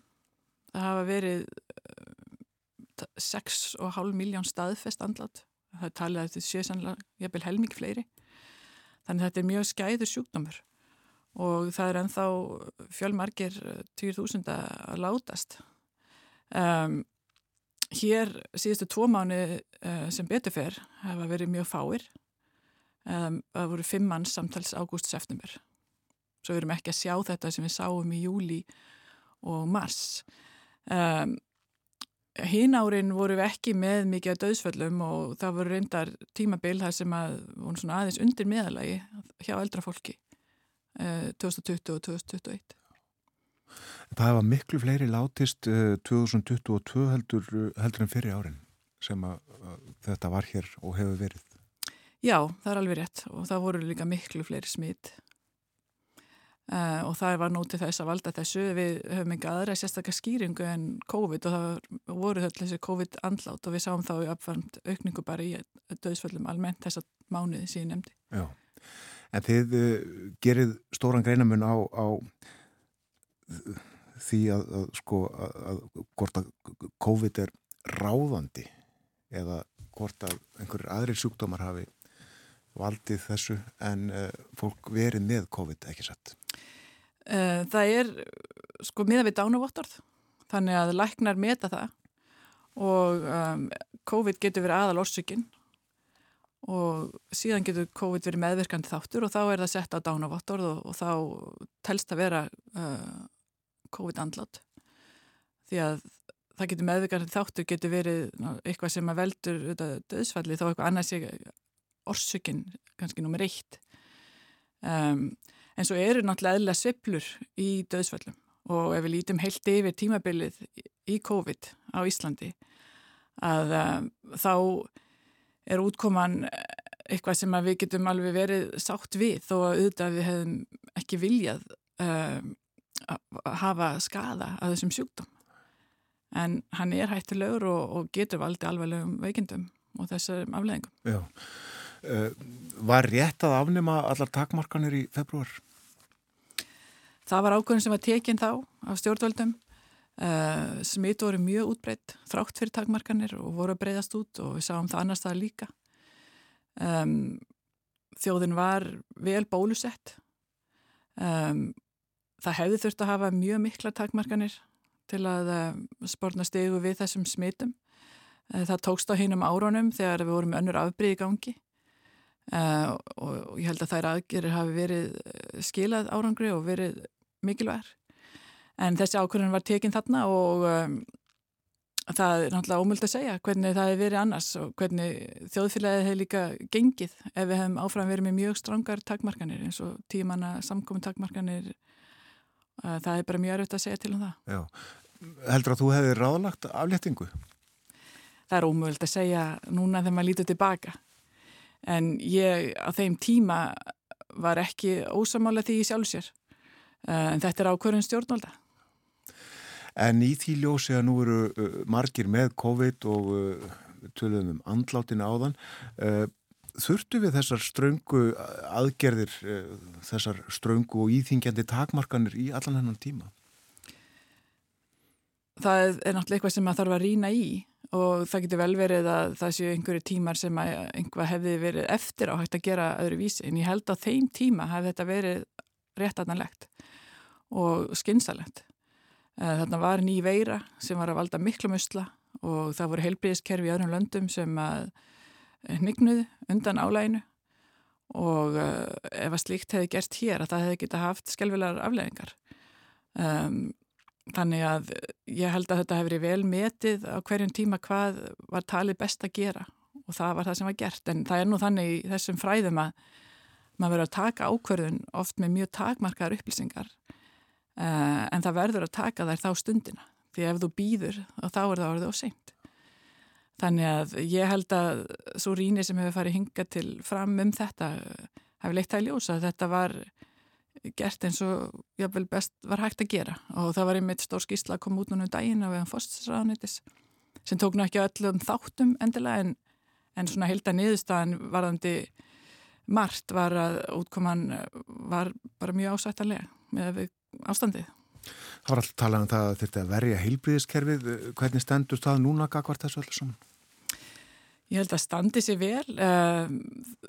Það hafa verið 6,5 miljón staðfest andlát. Það er talið að þetta sé sannlega, ég vil helming fleiri. Þannig að þetta er mjög skæður sjúkdómur og það er ennþá fjölmargir 20.000 að látast. Um, hér síðustu tvo mánu uh, sem beturfer hafa verið mjög fáir. Um, það voru fimm manns samtals ágúst-september. Svo við erum ekki að sjá þetta sem við sáum í júli og mars. Um, Hinn árin voru við ekki með mikið að döðsföllum og það voru reyndar tímabil þar sem að voru svona aðeins undir meðalagi hjá eldra fólki. 2020 og 2021. Það var miklu fleiri látist 2022 heldur, heldur en fyrir árin sem að, að þetta var hér og hefur verið. Já, það er alveg rétt og það voru líka miklu fleiri smitt uh, og það var nótið þess að valda þessu. Við höfum ekki aðra sérstaklega skýringu en COVID og það voru þetta þessi COVID andlát og við sáum þá í uppfæmt aukningu bara í döðsföllum almennt þessa mánuði síðan nefndi. Já, en þið uh, gerið stóran greinamun á, á því að, að sko að, að hvort að COVID er ráðandi eða hvort að einhverjir aðri sjúkdómar hafi valdið þessu en uh, fólk verið með COVID ekki satt? Uh, það er sko miða við dánavottorð þannig að læknar meta það og um, COVID getur verið aðal orsökinn og síðan getur COVID verið meðvirkandi þáttur og þá er það sett á dánavottorð og, og þá telst að vera uh, COVID-andlátt því að það getur meðvirkandi þáttur getur verið eitthvað sem að veldur döðsfalli þá eitthvað annars orsökinn kannski nummer eitt um, en svo eru náttúrulega eðla sveplur í döðsfallum og ef við lítum heilt yfir tímabilið í COVID á Íslandi að um, þá er útkoman eitthvað sem við getum alveg verið sátt við þó að auðvitað við hefum ekki viljað um, að hafa skada að þessum sjúkdóm en hann er hættilegur og, og getur valdi alveglegum veikindum og þessum afleðingum. Já. Uh, var rétt að afnema allar takmarkanir í februar? Það var ákveðin sem var tekinn þá af stjórnvöldum. Uh, Smitt voru mjög útbreytt þrátt fyrir takmarkanir og voru að breyðast út og við sáum það annars það líka. Um, þjóðin var vel bólusett. Um, það hefði þurft að hafa mjög mikla takmarkanir til að uh, spórna stegu við þessum smittum. Uh, það tókst á heinum áronum þegar við vorum önnur afbríði gangi Uh, og, ég held að þær aðgerir hafi verið skilað árangri og verið mikilvægur en þessi ákvörðun var tekinn þarna og um, það er náttúrulega ómöld að segja hvernig það hefur verið annars og hvernig þjóðfélagið hefur líka gengið ef við hefum áfram verið með mjög strangar takmarkanir eins og tímanna samkomin takmarkanir. Uh, það er bara mjög erfitt að segja til um það. Já, heldur að þú hefði ráðlagt afléttingu? Það er ómöld að segja núna þegar maður lítur tilbaka en ég á þeim tíma var ekki ósamála því í sjálfsér en þetta er ákvörðun stjórnvalda En í því ljósi að nú eru uh, margir með COVID og uh, töluðum um andlátina áðan þurftu við þessar ströngu aðgerðir þessar ströngu og íþingjandi takmarkanir í allan hennan tíma? Það er náttúrulega eitthvað sem maður þarf að rína í og það getur vel verið að það séu einhverju tímar sem einhvað hefði verið eftir á hægt að gera öðru vísi en ég held að þeim tíma hefði þetta verið réttanlegt og skynsalegt. Þarna var ný veira sem var að valda miklu musla og það voru heilbríðiskerfi í öðrum löndum sem að hnignuði undan álæginu og ef að slíkt hefði gert hér að það hefði geta haft skelvilegar afleðingar. Um, Þannig að ég held að þetta hefur verið vel metið á hverjum tíma hvað var talið best að gera og það var það sem var gert en það er nú þannig í þessum fræðum að maður verður að taka ákverðun oft með mjög takmarkaðar upplýsingar uh, en það verður að taka þær þá stundina því ef þú býður þá er það orðið og seint. Þannig að ég held að svo rínir sem hefur farið hinga til fram um þetta hefur leitt að ljósa að þetta var gert eins og jáfnvel best var hægt að gera og það var einmitt stór skýrsla að koma út núna um daginn á veðan fórstsráðanitis sem tók nú ekki öllum þáttum endilega en, en svona heilda niðurstaðan varðandi margt var að útkoman var bara mjög ásættanlega með ástandið. Það var alltaf talað um það að þetta verja heilbríðiskerfið, hvernig stendur það núna gagvart þessu öllu saman? Ég held að standi sér vel, uh,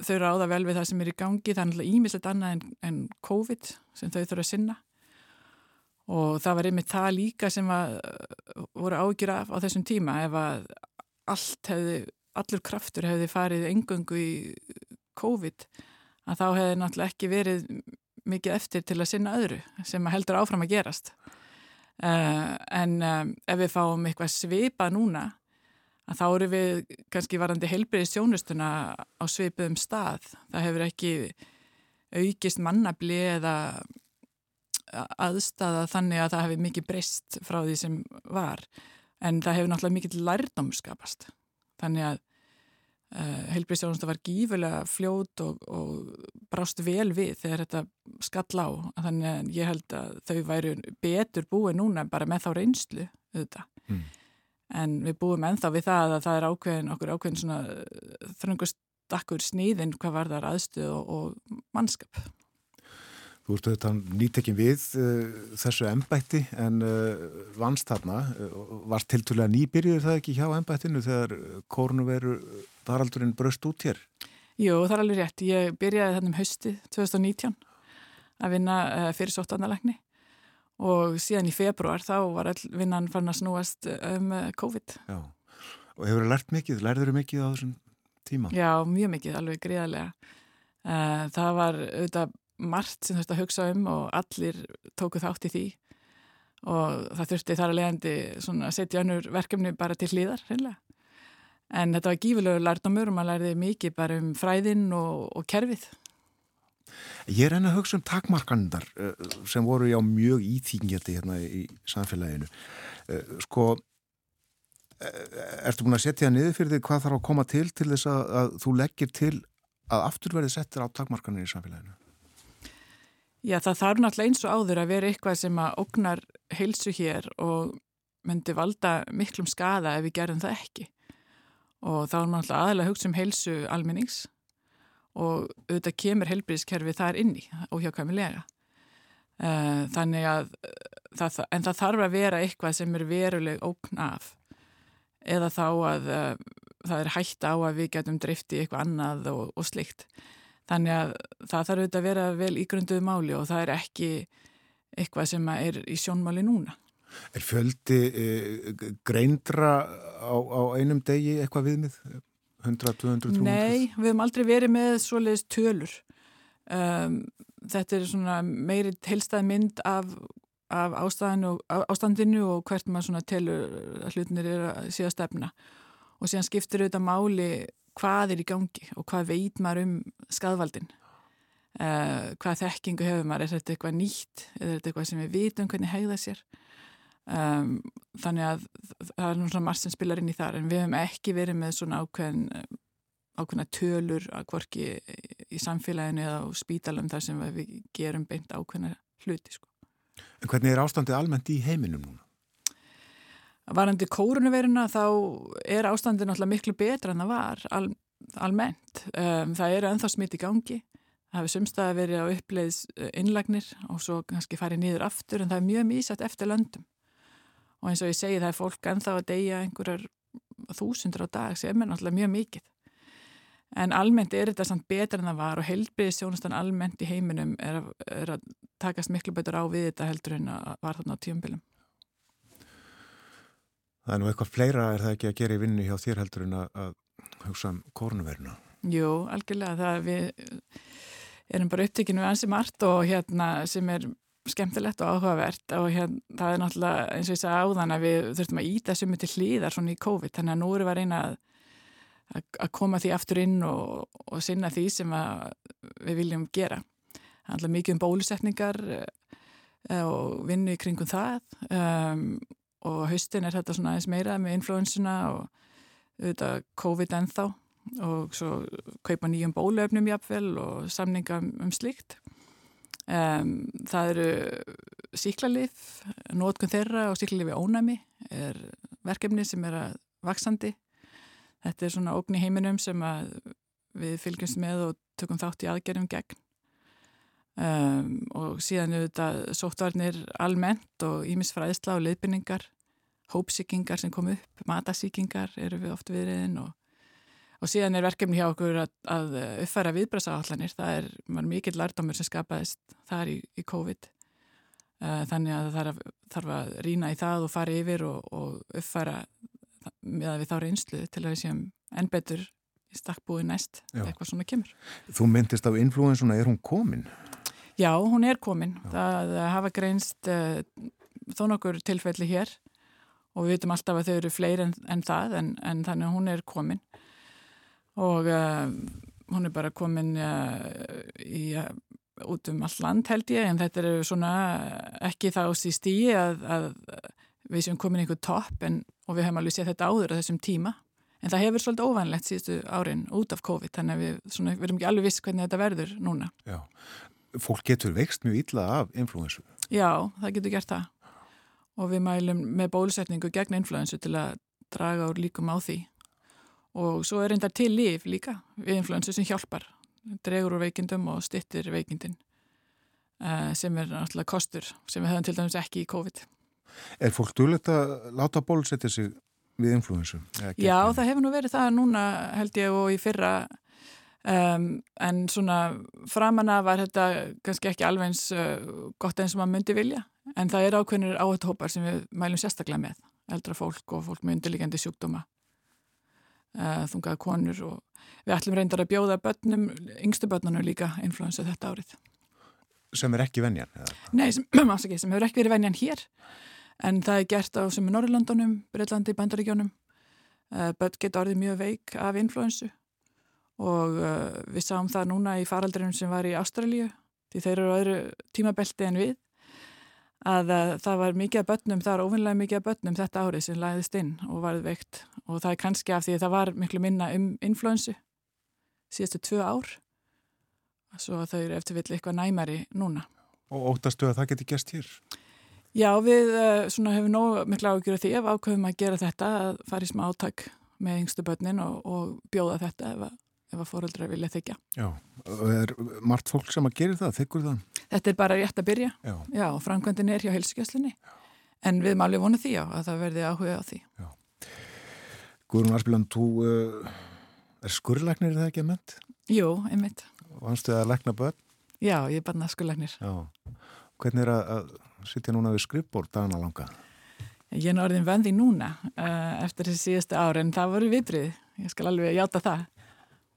þau ráða vel við það sem er í gangi, það er náttúrulega ímislegt annað en, en COVID sem þau þurfa að sinna. Og það var einmitt það líka sem að, voru ágjur af á þessum tíma. Ef að hefði, allur kraftur hefði farið engöngu í COVID að þá hefði náttúrulega ekki verið mikið eftir til að sinna öðru sem að heldur áfram að gerast. Uh, en um, ef við fáum eitthvað svipa núna að þá eru við kannski varandi heilbriði sjónustuna á sveipuðum stað. Það hefur ekki aukist mannabli eða aðstafa þannig að það hefur mikið breyst frá því sem var. En það hefur náttúrulega mikið lærdom skapast. Þannig að uh, heilbríðstjónusta var gífurlega fljót og, og brást vel við þegar þetta skall á þannig að ég held að þau væru betur búið núna bara með þá reynslu auðvitað mm. En við búum ennþá við það að það er ákveðin okkur ákveðin svona þröngust akkur sníðin hvað var þar aðstuð og, og mannskap Þú ert auðvitað nýtekkin við uh, þessu ennbætti en uh, vannst þarna, uh, varst tiltúlega nýbyrjuð það ekki hjá ennbættinu þegar kórnuveru varaldurinn bröst út hér? Jú, það er alveg rétt. Ég byrjaði þannum hausti 2019 að vinna fyrir sóttandalegni og síðan í februar þá var vinnan fann að snúast um COVID. Já, og hefur það lært mikið? Lærður þau mikið á þessum tíma? Já, mjög mikið, alveg gríðarlega. Það var auðvitað margt sem þurfti að hugsa um og allir tóku þátt í því og það þurfti þar að leiðandi að setja önnur verkefni bara til hlýðar hreinlega. En þetta var gífurlegur lærdomur og maður lærði mikið bara um fræðinn og, og kerfið. Ég er enn að hugsa um takmarkanindar eh, sem voru já mjög íþýngjandi hérna í samfélaginu. Eh, sko, eh, ertu búin að setja niður fyrir því hvað þarf að koma til til þess að, að þú leggir til að aftur verði settir á takmarkanir í samfélaginu? Já, það þarf náttúrulega eins og áður að vera eitthvað sem að ógnar heilsu hér og myndi valda miklum skada ef við gerum það ekki. Og þá er maður náttúrulega aðalega að hugsa um heilsu almennings og auðvitað kemur heilbríðiskerfi þar inni óhjákvæmilega. Eh, þannig að, það, en það þarf að vera eitthvað sem er veruleg ógn af eða þá að eh, það er hægt á að við getum drifti eitthvað annað og, og slikt. Þannig að það þarf auðvitað að vera vel ígrunduð máli og það er ekki eitthvað sem er í sjónmáli núna. Er fjöldi e, greindra á, á einum degi eitthvað viðmið? 100, 200, 300? Nei, við hefum aldrei verið með svoleiðis tölur. Um, þetta er svona meiri heilstað mynd af, af ástandinu og hvert maður svona telur að hlutinir er að síða stefna. Og síðan skiptir auðvitað máli hvað er í gangi og hvað veit maður um skadvaldin uh, hvað þekkingu hefur maður er þetta eitthvað nýtt er þetta eitthvað sem við vitum hvernig hegða sér um, þannig að það er nú svona margt sem spilar inn í þar en við hefum ekki verið með svona ákveðin ákveðina tölur að hvorki í samfélaginu eða á spítalum þar sem við gerum beint ákveðina hluti sko. En hvernig er ástandið almennt í heiminum núna? Varandi kórunveruna þá er ástandin alltaf miklu betra en það var al, almennt. Um, það eru enþá smitt í gangi. Það hefur sumstað að verið á uppleiðs innlagnir og svo kannski farið nýður aftur en það er mjög mísætt eftir löndum. Og eins og ég segi það er fólk enþá að deyja einhverjar þúsundur á dag sem er náttúrulega mjög mikið. En almennt er þetta samt betra en það var og heilbriðisjónustan almennt í heiminum er að, er að takast miklu betur á við þetta heldur en að var þarna á tíumbilum. Það er nú eitthvað fleira er það ekki að gera í vinnu hjá þér heldur en að, að hugsa um kórnverna. Jú, algjörlega. Það við erum bara upptekinu við ansi margt og hérna sem er skemmtilegt og áhugavert og hérna það er náttúrulega eins og ég sagði áðan að við þurftum að íta summi til hlýðar svona í COVID þannig að nú erum við að reyna að, að koma því aftur inn og, og sinna því sem við viljum gera. Það er alltaf mikið um bólusetningar eh, og vinnu í kringum það um, og haustin er þetta svona eins meira með influensuna og auðvitað COVID ennþá og svo kaupa nýjum bólöfnum jafnvel og samninga um, um slíkt. Um, það eru síklarlif, nótkun þeirra og síklarlifi ónæmi er verkefni sem er að vaksandi. Þetta er svona ógn í heiminum sem við fylgjumst með og tökum þátt í aðgerðum gegn. Um, og síðan auðvitað sóttvarnir almennt og ímisfræðisla og leiðbynningar hópsíkingar sem kom upp, matasíkingar eru við oft viðriðin og, og síðan er verkefni hjá okkur að, að uppfæra viðbrasáallanir, það er mikið lardámur sem skapaðist þar í, í COVID uh, þannig að það þarf að rína í það og fara yfir og, og uppfæra með að við þá reynslu til að við séum enn betur í stakkbúi næst eitthvað svona kemur. Þú myndist á influensuna, er hún komin? Já, hún er komin. Já. Það hafa greinst uh, þó nokkur tilfelli hér og við veitum alltaf að þau eru fleiri en, en það en, en þannig að hún er komin og uh, hún er bara komin uh, í, uh, út um all land held ég en þetta eru svona ekki þá í stíi að, að við séum komin í einhver topp en, og við hefum alveg séð þetta áður á þessum tíma En það hefur svolítið óvanlegt síðustu árin út af COVID, þannig að við svona, við erum ekki alveg viss hvernig þetta verður núna. Já. Fólk getur veikst mjög illa af influensu. Já, það getur gert það. Og við mælum með bólusetningu gegn influensu til að draga úr líkum á því. Og svo er reyndar til líf líka við influensu sem hjálpar. Dregur úr veikindum og stittir veikindin uh, sem er náttúrulega kostur sem við höfum til dæmis ekki í COVID. Er fólk dölegt að láta bólusetja sig við influensu? Já, það hefur nú verið það núna held ég og í fyrra um, en svona framanna var þetta kannski ekki alveg eins uh, gott eins og maður myndi vilja en það er ákveðnir áhættuhópar sem við mælum sérstaklega með eldra fólk og fólk með undirliggjandi sjúkdóma þungaða konur og við ætlum reyndar að bjóða börnum, yngstu börnunum líka influensu þetta árið. Sem er ekki venjan? Eða? Nei, sem, sem hefur ekki verið venjan hér en það er gert á sem er Norrlandunum, Breitlandi, Bandaríkjónum uh, börn geta orðið mjög veik af influensu og uh, við sáum það núna í faraldrinum sem var í Ástralíu því þeir eru á öðru tímabelti en við að það var mikið af börnum, það var ofinlega mikið af börnum þetta árið sem læðist inn og varð veikt og það er kannski af því að það var miklu minna um influensu síðastu tvö ár svo þau eru eftir vill eitthvað næmari núna. Og óttastu að það geti gæst hér? Já, við svona, hefum nóg miklu ágjur af því ef ákveðum að gera þetta að fara í smá áttak með yngstu börnin og, og bjóða þetta ef að, ef að fóröldra vilja þykja. Já, er margt fólk sem að gera það, þykkur það? Þetta er bara rétt að byrja. Já. Já, framkvæmdin er hjá heilsugjastlinni. En við máli vonu því á að það verði áhuga á því. Já. Guðrún Arspiland, þú uh, er skurrleiknir það ekki að mynd? Jú, einmitt. Vanstu að leikna börn? Já, ég er barna skurrleiknir. Já. Hvernig er að, að sitja núna við skrippbór dagana langa? Ég er orðin vendi núna uh, eftir þessi síðustu ári en það voru viðbrið. Ég skal alveg játa það.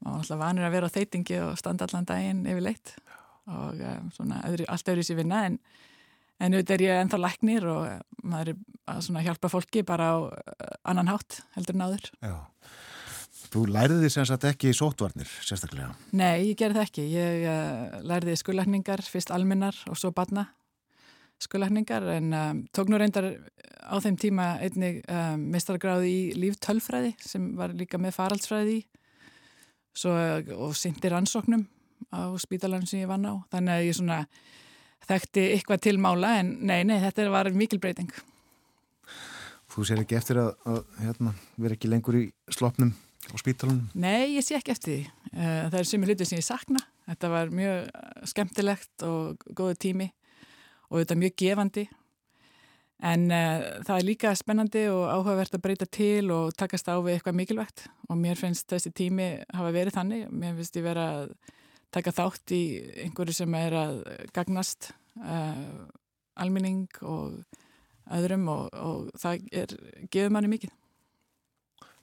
Má alltaf vanur að vera á þeitingi og standa allan daginn yfir leitt og um, svona öðru, allt öðru sér vinna en, en auðvitað er ég ennþá læknir og maður er að hjálpa fólki bara á annan hátt heldur en áður. Já. Þú læriði sem sagt ekki í sótvarnir, sérstaklega? Nei, ég gerði það ekki. Ég uh, læriði skullækningar, fyrst almennar og svo barna skullækningar en um, tók nú reyndar á þeim tíma einnig um, mistargráði í líftölfræði sem var líka með faraldsfræði í svo, og syndir ansóknum á spítalarinn sem ég vann á. Þannig að ég svona þekkti eitthvað til mála en nei, nei, þetta var mikil breyting. Þú sér ekki eftir að, að hérna, vera ekki lengur í slopnum á spítalunum? Nei, ég sé ekki eftir því. Það er sumi hluti sem ég sakna. Þetta var mjög skemmtilegt og góðu tími og þetta mjög gefandi. En uh, það er líka spennandi og áhugavert að breyta til og takast á við eitthvað mikilvægt og mér finnst þessi tími hafa verið þannig. Mér finnst ég vera að taka þátt í einhverju sem er að gagnast uh, alminning og öðrum og, og það er, gefur manni mikið.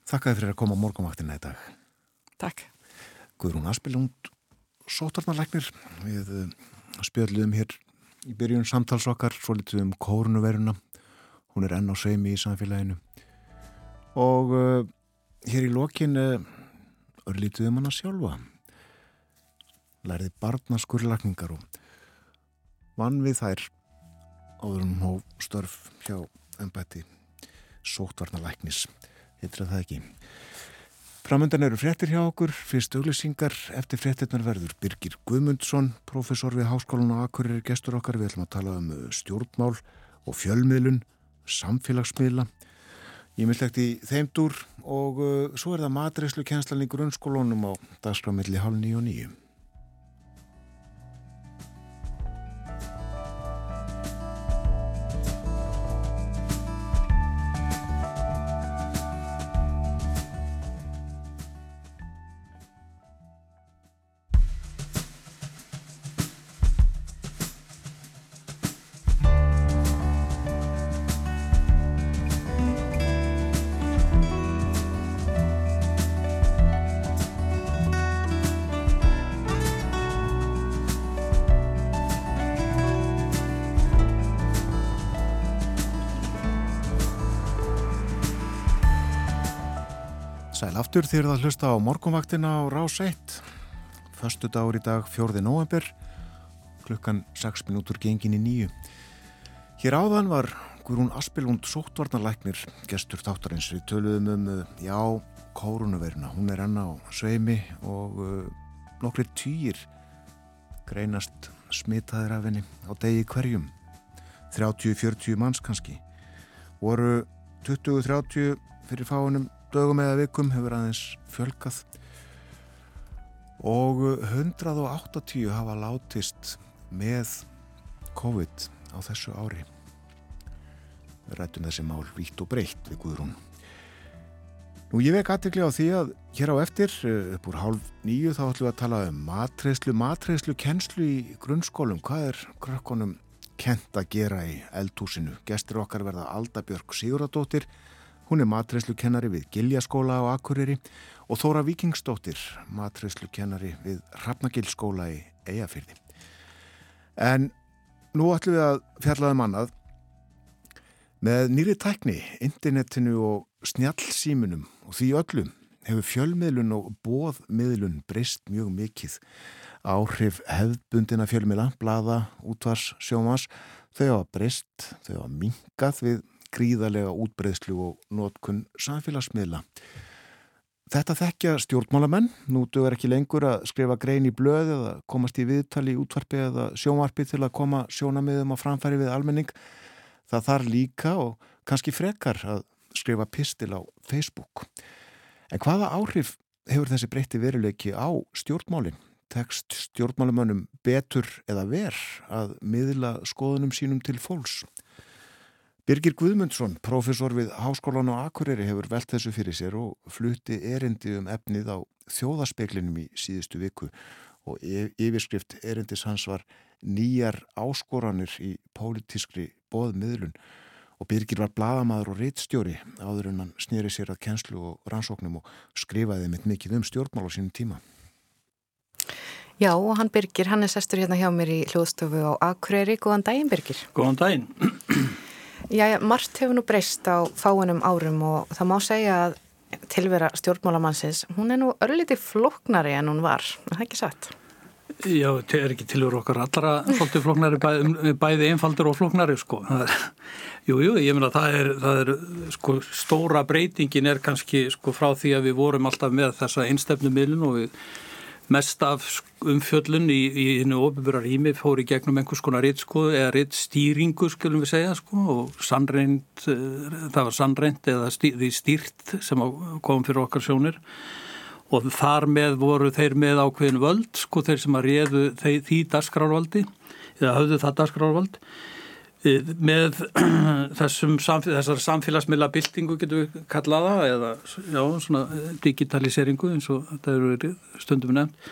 Þakka þið fyrir að koma á morgunvaktina í dag. Takk. Guðrún Aspilund, sótarnarleiknir. Við uh, spjöldluðum hér í byrjun samtals okkar, svo litið um kórnuveruna. Hún er enn á seimi í samfélaginu. Og uh, hér í lokin uh, örlítið um hana sjálfa. Lærði barnaskurlakningar og vann við þær áður um hóf störf hjá ennbætti sótvarnalæknis. Heitir það ekki. Framöndan eru fréttir hjá okkur, fyrst auglýsingar eftir fréttirnar verður Birgir Guðmundsson, professor við Háskólan og Akkurir gestur okkar. Við ætlum að tala um stjórnmál og fjölmiðlun, samfélagsmiðla, ímyndlegt í þeimdur og uh, svo er það matreyslu kjenslan í grunnskólunum á dagskramilli hálf nýju og nýju. Aftur þér að hlusta á morgunvaktina á Rás 1. Föstu dagur í dag 4. november, klukkan 6 minútur gengin í nýju. Hér áðan var Guðrún Aspilund sóttvarnarlæknir gestur þáttarins. Við töluðum um, uh, já, kórunuveruna. Hún er enna á sveimi og uh, nokkri týjir greinast smitaðir af henni á degi hverjum. 30-40 manns kannski. Voru 20-30 fyrir fáinum dögum eða vikum hefur aðeins fjölkað og 180 hafa látist með COVID á þessu ári. Rættum þessi mál vítt og breytt við Guðrún. Nú ég vek aðtekli á því að hér á eftir, eh, upp úr hálf nýju, þá ætlum við að tala um matreyslu, matreyslu kennslu í grunnskólum. Hvað er krökkunum kent að gera í eldhúsinu? Gestur okkar verða Aldabjörg Siguradóttir, hún er matreyslu kennari við Giljaskóla á Akureyri og Þóra Vikingsdóttir, matreyslu kennari við Hrafnagilskóla í Eyjafyrði. En nú ætlum við að fjallaðum annað með nýri tækni, internetinu og snjallsímunum og því öllum hefur fjölmiðlun og bóðmiðlun breyst mjög mikið áhrif hefðbundina fjölmiðla, blada, útvars, sjómas þau hafa breyst, þau hafa minkað við gríðarlega útbreyðslu og nótkun samfélagsmiðla Þetta þekkja stjórnmálamenn, nú duður ekki lengur að skrifa grein í blöð eða komast í viðtali í útvarpi eða sjónvarpi til að koma sjónamiðum á framfæri við almenning. Það þarf líka og kannski frekar að skrifa pistil á Facebook. En hvaða áhrif hefur þessi breytti veruleiki á stjórnmálinn? Tekst stjórnmálamönnum betur eða ver að miðla skoðunum sínum til fólks? Birgir Guðmundsson, profesor við Háskólan og Akureyri hefur velt þessu fyrir sér og flutti erindi um efnið á þjóðaspeklinum í síðustu viku og yfirskrift erindis hans var nýjar áskoranir í pólitískri bóðmiðlun og Birgir var bladamadur og reittstjóri áður en hann snýri sér að kenslu og rannsóknum og skrifaði mitt mikið um stjórnmál á sínum tíma. Já, og hann Birgir, hann er sestur hérna hjá mér í hljóðstofu á Akureyri. Góðan daginn, Birgir. Góðan daginn. Já, margt hefur nú breyst á fáinum árum og það má segja að tilvera stjórnmálamannsins, hún er nú örlítið floknari en hún var, er það ekki satt? Já, það er ekki tilvera okkar allra svolítið floknari, bæði, bæði einfaldur og floknari, sko. Jú, jú, ég meina það er, það er, sko, stóra breytingin er kannski, sko, frá því að við vorum alltaf með þessa einstefnumilin og við mest af umfjöllun í, í hennu ofibura rými fór í gegnum einhvers konar ritt sko, eða ritt stýringu skulum við segja sko og sannreint, eh, það var sannreint eða stý, því stýrt sem kom fyrir okkar sjónir. Og þar með voru þeir með ákveðin völd sko þeir sem að réðu þeir, því dasgrárvaldi eða höfðu það dasgrárvald með þessum þessar samfélagsmiðla byltingu getur við kallaða eða já, svona digitaliseringu eins og þetta eru stundum nefnd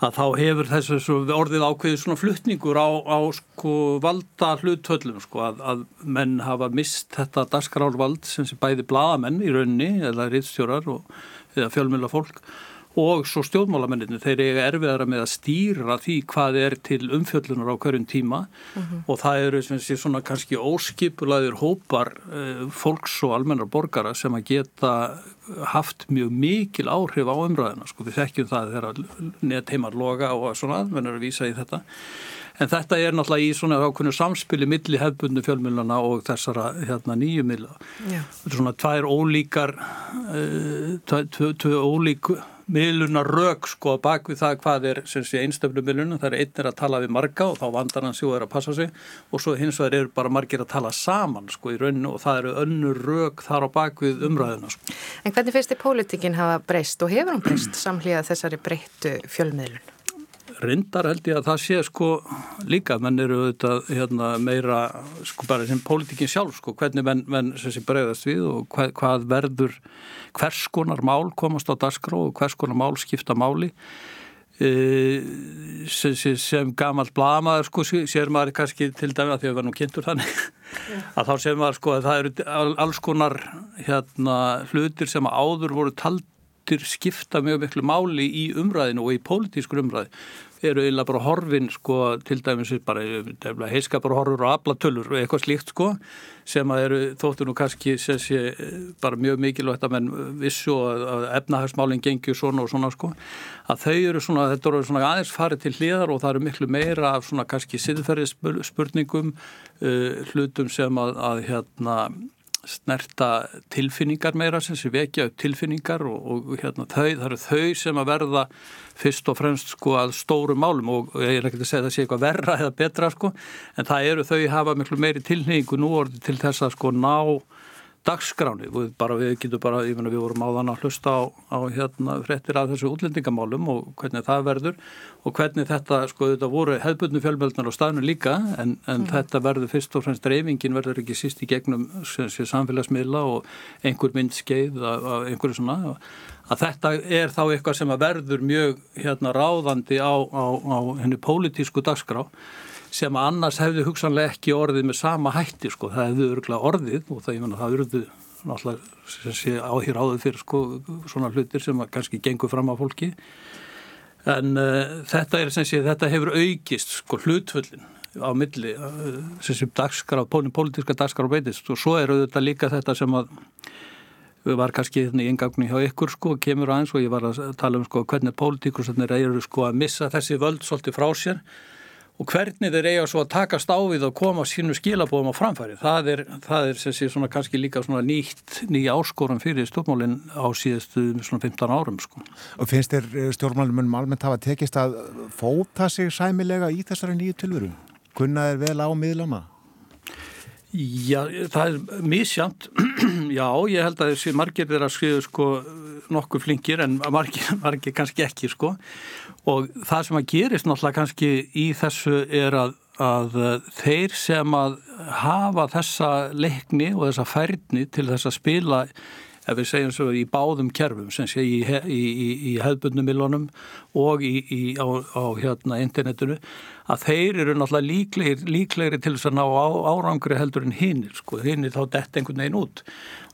að þá hefur þessu orðið ákveðið svona fluttningur á, á sko valda hlutöllum sko að, að menn hafa mist þetta dagskrárvald sem sé bæði bladamenn í raunni eða rittstjórar eða fjölmjöla fólk og svo stjórnmálamenninu, þeir eiga erfiðara með að stýra því hvað er til umfjöllunar á hverjum tíma uh -huh. og það eru sé, svona kannski óskipulaður hópar uh, fólks og almennar borgara sem að geta haft mjög mikil áhrif á umræðina sko, við þekkjum það þegar neð heimar loga og svona, mennur að vísa í þetta En þetta er náttúrulega í svona ákveðinu samspili milli hefbundu fjölmjöluna og þessara hérna, nýju milla. Þetta er svona tvær ólíkar, uh, tvö ólík miðlunar rauk sko bak við það hvað er einstöflu miðlunum, það er einnir að tala við marga og þá vandar hans jú að passa sig og svo hins vegar eru bara margir að tala saman sko í rauninu og það eru önnur rauk þar á bak við umræðina sko. En hvernig finnst þið pólitikinn hafa breyst og hefur hann breyst samhlýða þessari breyttu fjölmiðlun? Rindar held ég að það sé sko líka, menn eru auðvitað hérna, meira sko bara sem pólitikinn sjálf sko, hvernig menn, menn sem bregðast við og hvað, hvað verður hvers konar mál komast á dasgró og hvers konar mál skipta máli. E, sem, sem gamalt blamaður sko sér maður kannski til dæmi að því að við varum kynntur þannig að þá sér maður sko að það eru alls konar hérna hlutir sem áður voru tald skipta mjög miklu máli í umræðinu og í pólitískur umræði eru eiginlega bara horfin sko til dæmis bara heiskapar horfur og aflatölur og eitthvað slíkt sko sem að eru þóttu nú kannski sé, bara mjög mikilvægt að menn vissu að efnahagsmálinn gengjur svona og svona sko að þau eru svona, þetta eru svona aðeins farið til hliðar og það eru miklu meira af svona kannski siðferðis spurningum uh, hlutum sem að, að hérna snerta tilfinningar meira sem sé vekja upp tilfinningar og, og hérna, þau, það eru þau sem að verða fyrst og fremst sko að stóru málum og ég er ekki að segja að það sé eitthvað verra eða betra sko. En það eru þau hafa miklu meiri tilningu nú orði til þess að sko ná dagskráni, við, bara, við getum bara, ég menna við vorum á þann að hlusta á, á hérna frettir af þessu útlendingamálum og hvernig það verður og hvernig þetta, sko þetta voru hefðbundnu fjölmjöldnar á staðinu líka en, en mm. þetta verður fyrst og fremst dreifingin verður ekki síst í gegnum sé, samfélagsmiðla og einhver myndskeið af, af einhverju svona. Að þetta er þá eitthvað sem verður mjög hérna ráðandi á, á, á henni pólitísku dagskrá sem annars hefðu hugsanlega ekki orðið með sama hætti sko, það hefðu örgulega orðið og það, ég menna, það urðu náttúrulega sem sé áhýr áður fyrir sko svona hlutir sem kannski gengur fram á fólki. En uh, þetta er sem sé, þetta hefur aukist sko hlutfullin á milli uh, sem sé dagskrá, pólitíska dagskrá beitist og svo er auðvitað líka þetta sem að við var kannski hérna í ingagni hjá ykkur sko, kemur aðeins og ég var að tala um sko hvernig pólitíkur eru sko að missa þessi völd svolítið frá sér og hvernig þeir eiga svo að takast á við og koma sínu skilabóðum á framfæri. Það er, það er sem sé svona kannski líka svona nýtt, nýja áskorum fyrir stjórnmálinn á síðustu svona 15 árum sko. Og finnst þér eh, stjórnmálinn almennt hafa tekist að fóta sig sæmilega í þessari nýju tilveru? Kunna þeir vel á miðlama? Já, það er misjant. Já, ég held að þessi margir er að skrifa sko nokkuð flinkir en margir, margir kannski ekki sko og það sem að gerist náttúrulega kannski í þessu er að, að þeir sem að hafa þessa leikni og þessa færni til þess að spila ef við segjum svo í báðum kerfum sem sé í, í, í, í hefðbundumilunum og á, á hérna internetinu að þeir eru náttúrulega líklegir, líklegir til þess að ná á, árangri heldur en hinn sko, hinn er þá dett einhvern veginn út.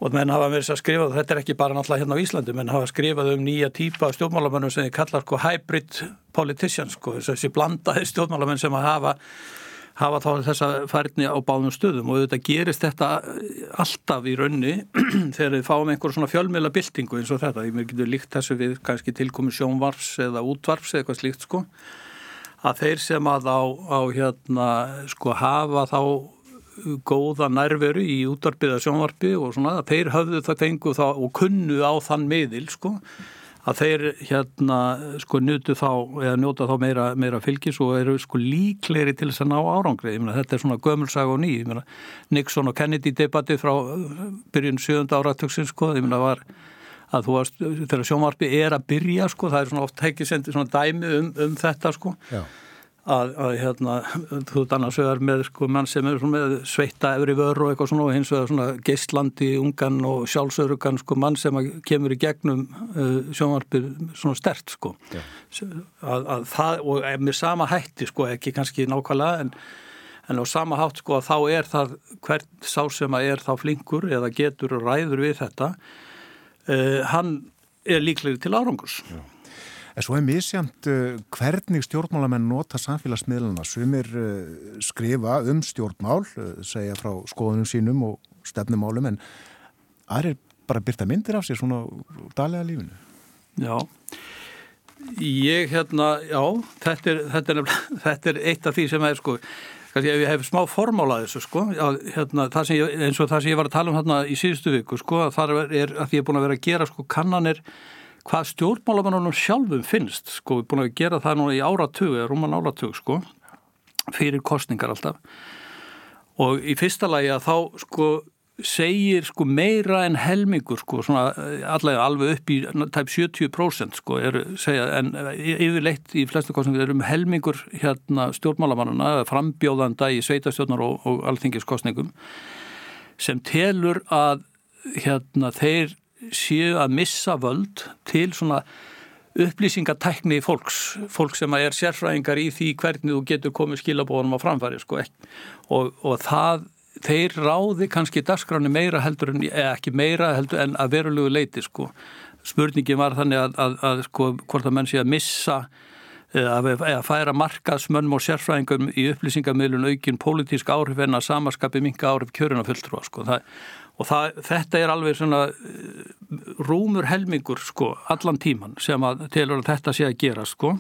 Og menn hafa verið að skrifa, þetta er ekki bara náttúrulega hérna á Íslandi, menn hafa skrifað um nýja típa stjórnmálamennum sem þið kallar sko hybrid politicians sko, þessi blandaði stjórnmálamenn sem að hafa hafa þá þessa færni á báðum stöðum og þetta gerist þetta alltaf í raunni þegar við fáum einhver svona fjölmjöla byltingu eins og þetta, ég mér getur líkt þessu við kannski tilkomi sjónvarps eða útvarps eða eitthvað slíkt sko. Að þeir sem að á, á hérna sko hafa þá góða nærveru í útvarpiða sjónvarpi og svona, þeir höfðu það fengu þá og kunnu á þann miðil sko að þeir hérna sko njóta þá, eða njóta þá meira, meira fylgis og eru sko líkleri til þess að ná árangri. Meina þetta er svona gömulsag og ný. Meina Nixon og Kennedy debatti frá byrjun 7. áratöksins sko, var varst, þegar sjónvarpi er að byrja sko, það er svona oft svona dæmi um, um þetta sko. Já að, að hérna, þú veist annars vegar með sko mann sem er með sveita efri vörur og eitthvað svona og hins vegar svona geistlandi ungan og sjálfsörugan sko mann sem kemur í gegnum uh, sjónvarpir svona stert sko að, að það og með sama hætti sko ekki kannski nákvæmlega en En á sama hátt sko að þá er það hvert sá sem að er þá flinkur eða getur og ræður við þetta, uh, hann er líklegir til árangurs. Já. En svo er misjamt uh, hvernig stjórnmálamenn nota samfélagsmiðluna sem er uh, skrifa um stjórnmál, uh, segja frá skoðunum sínum og stefnumálum en aðrir bara byrta myndir af sér svona daglega lífinu. Já, ég hérna, já, þetta er, þetta er, þetta er eitt af því sem er sko, kannski ef ég hef smá formála þessu sko, að, hérna, ég, eins og það sem ég var að tala um hérna í síðustu viku sko, það er að ég er búin að vera að gera sko kannanir hvað stjórnmálamennunum sjálfum finnst sko, við erum búin að gera það núna í áratug eða rúman áratug sko fyrir kostningar alltaf. Og í fyrsta lagi að þá sko segir sko meira en helmingur sko svona allavega alveg upp í tæp 70% sko er segja en yfirleitt í flestu kostningar er um helmingur hérna stjórnmálamannuna frambjóðanda í sveitastjórnar og, og alþingiskostningum sem telur að hérna þeir séu að missa völd til svona upplýsingatækni fólks, fólk sem er sérfræðingar í því hvernig þú getur komið skilabóðanum á framfæri sko og, og það, þeir ráði kannski dagskráni meira heldur en, ekki meira heldur en að verulegu leiti sko. Spurningin var þannig að, að, að sko hvort að menn sé að missa að, að færa markaðsmönnum og sérfræðingum í upplýsingamilun aukin pólitísk áhrif en að samarskapi minga áhrif kjöruna fulltrúa sko. Það, og það, þetta er alveg svona eh, rúmur helmingur sko allan tíman sem að telur að þetta sé að gera sko.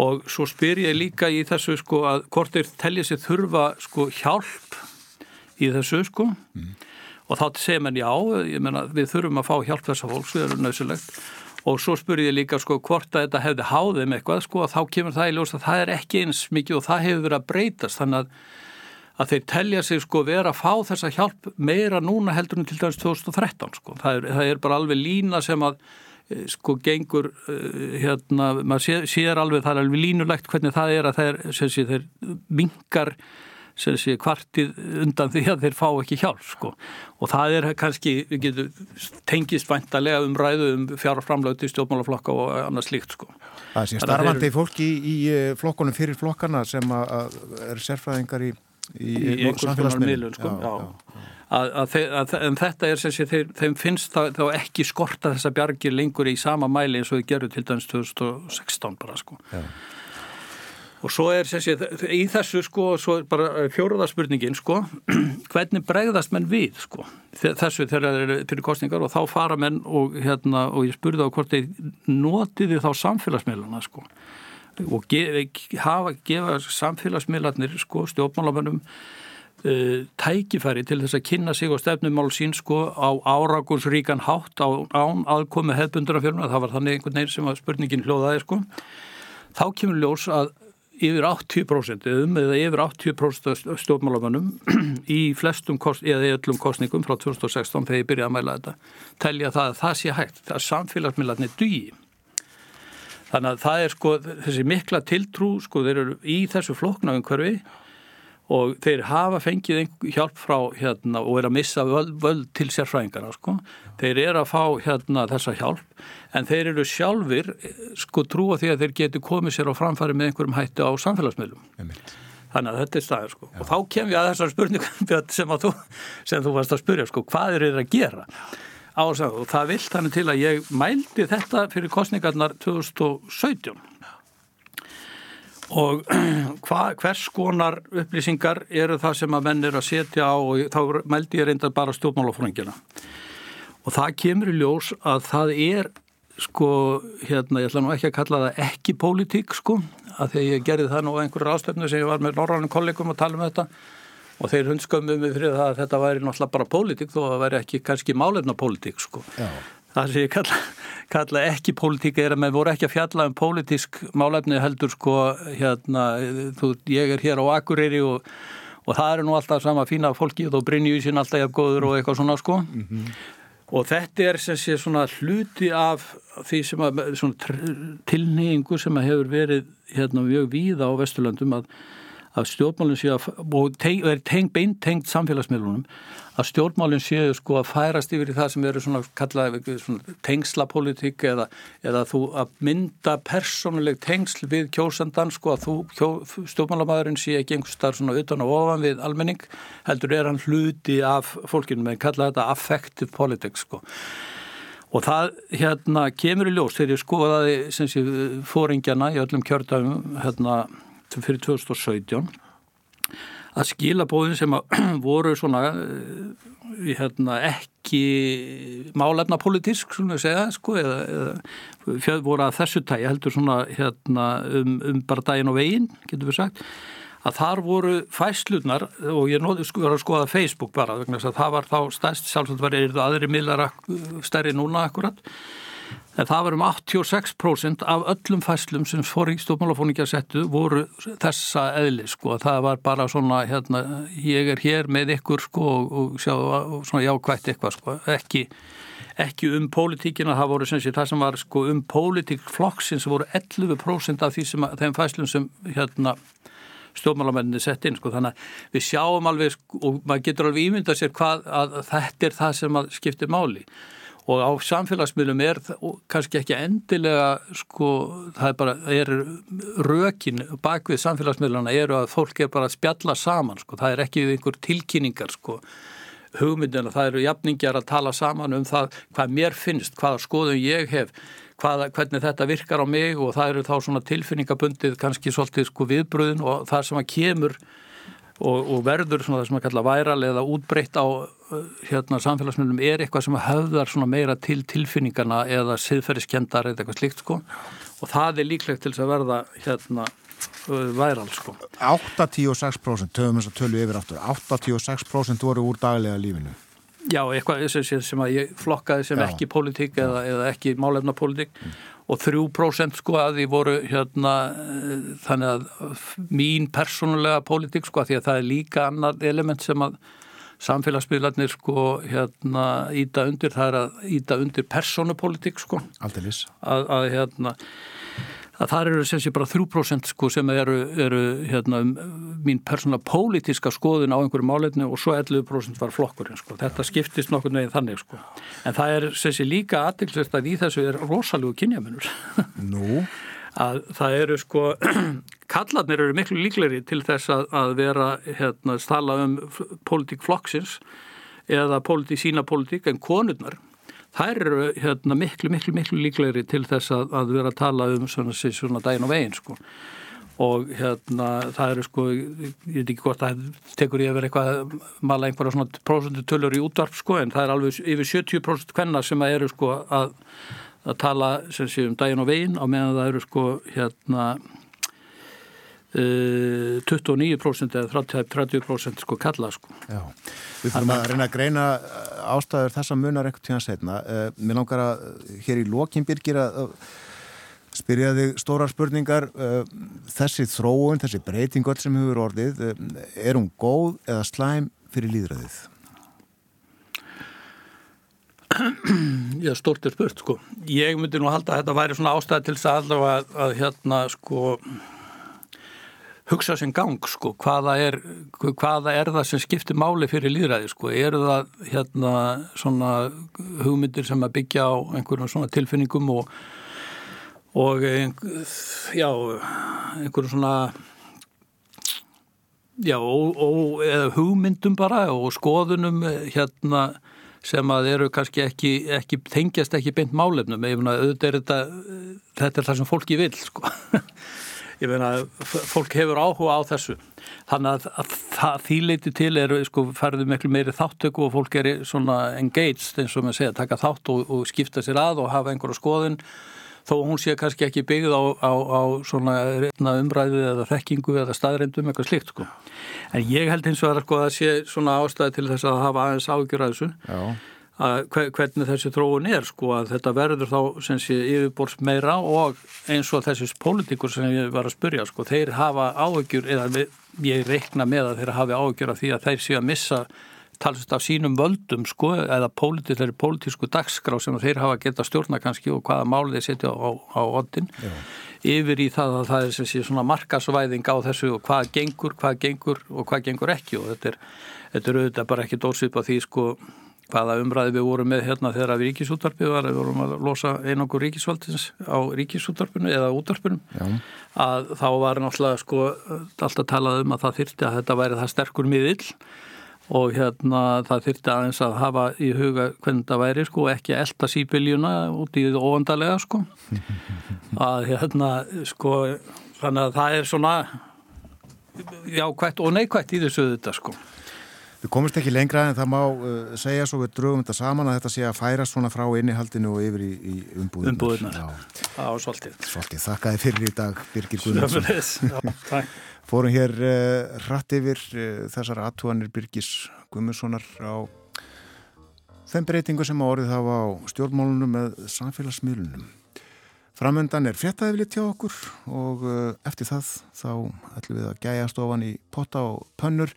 Og svo spyr ég líka í þessu sko að hvort er tellið sér þurfa sko hjálp í þessu sko. Mm. og þá segir mann já, ég menna við þurfum að fá hjálp þessa fólks, við erum nöðsilegt og svo spyr ég líka sko hvort að þetta hefði háðum eitthvað sko að þá kemur það í ljós að það er ekki eins mikið og það hefur verið að breytast. Þannig að að þeir telja sig sko vera að fá þessa hjálp meira núna heldur en til dæmis 2013 sko. Það er, það er bara alveg lína sem að eh, sko gengur uh, hérna, maður sé, sér alveg, það er alveg línulegt hvernig það er að þeir, sé, þeir mingar sé kvartið undan því að þeir fá ekki hjálp sko og það er kannski, við getum tengist vantarlega um ræðu um fjárframlöti stjórnmálaflokka og annað slíkt sko. Það sé starfandi fólki í, í eh, flokkunum fyrir flokkana sem að er sérfræðingar í í, í einhvers konar miðlun sko. en þetta er sem sé þeir, þeim finnst þá, þá ekki skorta þessa bjargir lengur í sama mæli eins og þau gerðu til dæmis 2016 bara sko. Já. og svo er sem sé í þessu sko bara fjóruðarspurningin sko. Hvernig bregðast menn við sko þessu þegar það eru fyrir kostningar og þá fara menn og hérna og ég spurði á hvort þeir notiði þá samfélagsmiðluna sko og gefa, gefa samfélagsmiðlarnir sko, stjórnmálamönnum uh, tækifæri til þess að kynna sig og stefnumál sín sko á áragunsríkan hátt á án aðkomi hefðbundurafjörnum það var þannig einhvern veginn sem að spurningin hljóðaði sko. Þá kemur ljós að yfir 80% um eða yfir 80% stjórnmálamönnum í flestum kost, eða öllum kostningum frá 2016 þegar ég byrjaði að mæla þetta telja það að það sé hægt, er samfélagsmiðlarnir dugi Þannig að það er sko þessi mikla tiltrú sko þeir eru í þessu flokna umhverfi og þeir hafa fengið hjálp frá hérna og er að missa völd, völd til sérfræðingarna sko. Þeir eru að fá hérna þessa hjálp en þeir eru sjálfur sko trúa því að þeir getur komið sér á framfæri með einhverjum hættu á samfélagsmiðlum. Þannig að þetta er staðir sko. Já. Og þá kem ég að þessar spurningum sem, að þú, sem þú varst að spurja sko hvað er þeir að gera? Ásað og það vilt þannig til að ég mældi þetta fyrir kostningarnar 2017 og hva, hvers konar upplýsingar eru það sem að menn er að setja á og þá mældi ég reynda bara stjórnmálafröngina og það kemur í ljós að það er sko, hérna, ég ætla nú ekki að kalla það ekki pólitík sko, að því ég gerði það nú á einhverju ástöfnu sem ég var með norrannum kollegum að tala um þetta og þeir hundskömmum við fyrir það að þetta væri náttúrulega bara pólitík þó að það væri ekki kannski málefna pólitík sko. Það sem ég kalla, kalla ekki pólitík er að maður voru ekki að fjalla um pólitísk málefni heldur sko hérna, þú, ég er hér á Akureyri og, og það eru nú alltaf sama fína fólki og Brynjúsin alltaf er góður og eitthvað svona sko. Mm -hmm. Og þetta er sem sé svona hluti af því sem að svona tilneyingu sem að hefur verið hérna mjög víða á Vesturlandum að að stjórnmálinn séu að, og teng, er teng, beintengt samfélagsmiðlunum, að stjórnmálinn séu sko að færast yfir í það sem eru svona kallaði tengslapolitík eða, eða þú að mynda persónuleg tengsl við kjósandan sko að þú, kjó, stjórnmálamæðurinn sé ekki einhvers starf svona utan og ofan við almenning, heldur er hann hluti af fólkinu með kallaði þetta affective politics sko. Og það hérna kemur í ljós þegar ég skoðaði sem sé fóringjana í öllum kjördagum hérna fyrir 2017 að skilabóðin sem að voru svona eh, hérna, ekki málefna politísk svona að segja sko, eða, eða voru að þessu tægi heldur svona hérna, um, um bara daginn og veginn getur við sagt að þar voru fæslunar og ég sko, að skoða Facebook bara vegna þess að það var þá stærst sjálfsagt var eða aðri millar stærri núna akkurat en það var um 86% af öllum fæslum sem stjórnmálafóningja settu voru þessa eðli sko, það var bara svona hérna, ég er hér með ykkur sko og, og sjá og svona jákvægt eitthvað sko, ekki, ekki um pólitíkina, það voru sem sé það sem var sko um pólitíkflokksins voru 11% af því sem, þeim fæslum sem hérna stjórnmálamenninni sett inn sko. Þannig að við sjáum alveg sko, og maður getur alveg ímynda sér hvað að þetta er það sem skiptir máli og á samfélagsmiðlum er kannski ekki endilega sko, það er bara, er rökin bak við samfélagsmiðluna eru að fólk er bara að spjalla saman sko, það er ekki einhver tilkynningar sko. Hugmyndina, það eru jafningjar að tala saman um það hvað mér finnst, hvaða skoðum ég hef hvaða, hvernig þetta virkar á mig og það eru þá svona tilfinningabundið kannski svolítið sko viðbröðin og það sem að kemur og, og verður svona það sem að kalla væral eða útbreytt á hérna samfélagsmiðlum er eitthvað sem höfðar meira til tilfinningana eða siðferðiskendar eða eitthvað slíkt sko. Og það er líklegt til þess að verða hérna væral sko. 86% töfum þess að tölu yfir aftur 86% voru úr daglega lífinu. Já, eitthvað sem, sem að ég flokkaði sem Já. ekki pólitík eða, eða ekki málefna pólitík og 3% sko að því voru hérna þannig að mín persónulega pólitík sko að því að það er líka annar element sem að samfélagsmiðlarnir sko hérna íta undir, það er að íta undir persónupólitík sko. Aldeilis. Að, að hérna að það eru sem sé bara 3% sko sem eru, eru hérna um, mín persónulega pólitíska skoðun á einhverju málefni og svo 11% var flokkurinn sko. Þetta skiptist nokkur neginn þannig sko. En það er sem sé líka aðtilsvægt að í þessu er rosalegu kynjamunur. Nú? að það eru sko kallarnir eru miklu líkleri til þess að, að vera hérna stala um pólitík flokksins eða pólitík sína pólitík en konurnar þær eru hérna miklu miklu miklu líklegri til þess að, að vera að tala um svona, svona daginn og veginn sko. Og hérna það eru sko ég veit ekki hvort að tekur ég að vera eitthvað að mala einhverja svona prósentu tölur í útvarp sko en það er alveg yfir 70% hvenna sem að eru sko að að tala sem sé um daginn og veginn á meðan það eru sko hérna 29% eða 30%, 30 sko kalla sko. Já, við þurfum að reyna að greina ástæður þessa munar einhvern tíðan setna. Uh, mér langar að hér í lokin byrgir að spyrja þig stórar spurningar. Þessi þróun, þessi breytingöld sem hefur orðið, er hún góð eða slæm fyrir líðræðið? Já, stort er spurt sko. Ég myndi nú halda að þetta væri svona ástæði til þess að allavega að, að hérna sko hugsa sem gang sko, hvaða er, hvaða er það sem skiptir máli fyrir líðræði sko, eru það hérna svona hugmyndir sem að byggja á einhverjum svona tilfinningum og, og já, einhverjum svona já, og, og eða hugmyndum bara og skoðunum hérna sem að eru kannski ekki, ekki tengjast ekki beint málefnum, finna auðvitað er þetta, þetta er það sem fólki vil sko ég meina, fólk hefur áhuga á þessu. Þannig að, að, að því leiti til er sko, færðu miklu meiri þáttöku og fólk er svona engaged eins og maður segja, taka þátt og, og skipta sér að og hafa einhverja skoðun. Þó hún sé kannski ekki byggð á, á, á svona umræðu eða þekkingu eða staðreindum eitthvað slikt sko. en ég held eins og að sko, það sé svona ástæði til þess að hafa aðeins ágjur að þessu. Já að hvernig þessi þróun er sko að þetta verður þá sem sé yfirbors meira og eins og þessis pólitíkur sem ég var að spyrja sko þeir hafa áhugjur eða ég reikna með að þeir hafi áhugjur af því að þeir séu að missa talsast af sínum völdum sko eða pólitísleiri pólitísku dagskrá sem þeir hafa geta stjórna kannski og hvaða máli þeir setja á, á oddin yfir í það að það er sem sé svona markasvæðing á þessu og hvað gengur, hvað gengur og hvað gengur ekki og þetta er, þetta er auðvitað bara ekki dórsvip á því sko hvaða umræði við vorum með hérna þegar við ríkisúttarpið var, við vorum að losa einangur ríkisvaldins á ríkisúttarpinu eða úttarpinu, að þá var náttúrulega sko alltaf talað um að það þyrti að þetta væri það sterkur miðill og hérna það þyrti aðeins að hafa í huga hvernig það væri sko ekki að elda sípiljuna út í það óvandarlega sko. Að hérna sko þannig að það er svona jákvætt og neikvætt í þessu þetta sko Við komumst ekki lengra en það má uh, segja svo við drögum þetta saman að þetta sé að færa svona frá innihaldinu og yfir í, í umbúðunar. Umbúðunar, já, svolítið. Svolítið, þakkaði fyrir í dag Birgir. Takk. Fórum hér uh, rætt yfir uh, þessar aðtúanir Birgis Guðmundssonar á þeim breytingu sem orðið hafa á stjórnmálunum með samfélagsmiðlunum. Framöndan er fréttaðiflit hjá okkur og eftir það þá ætlum við að gæja stofan í potta og pönnur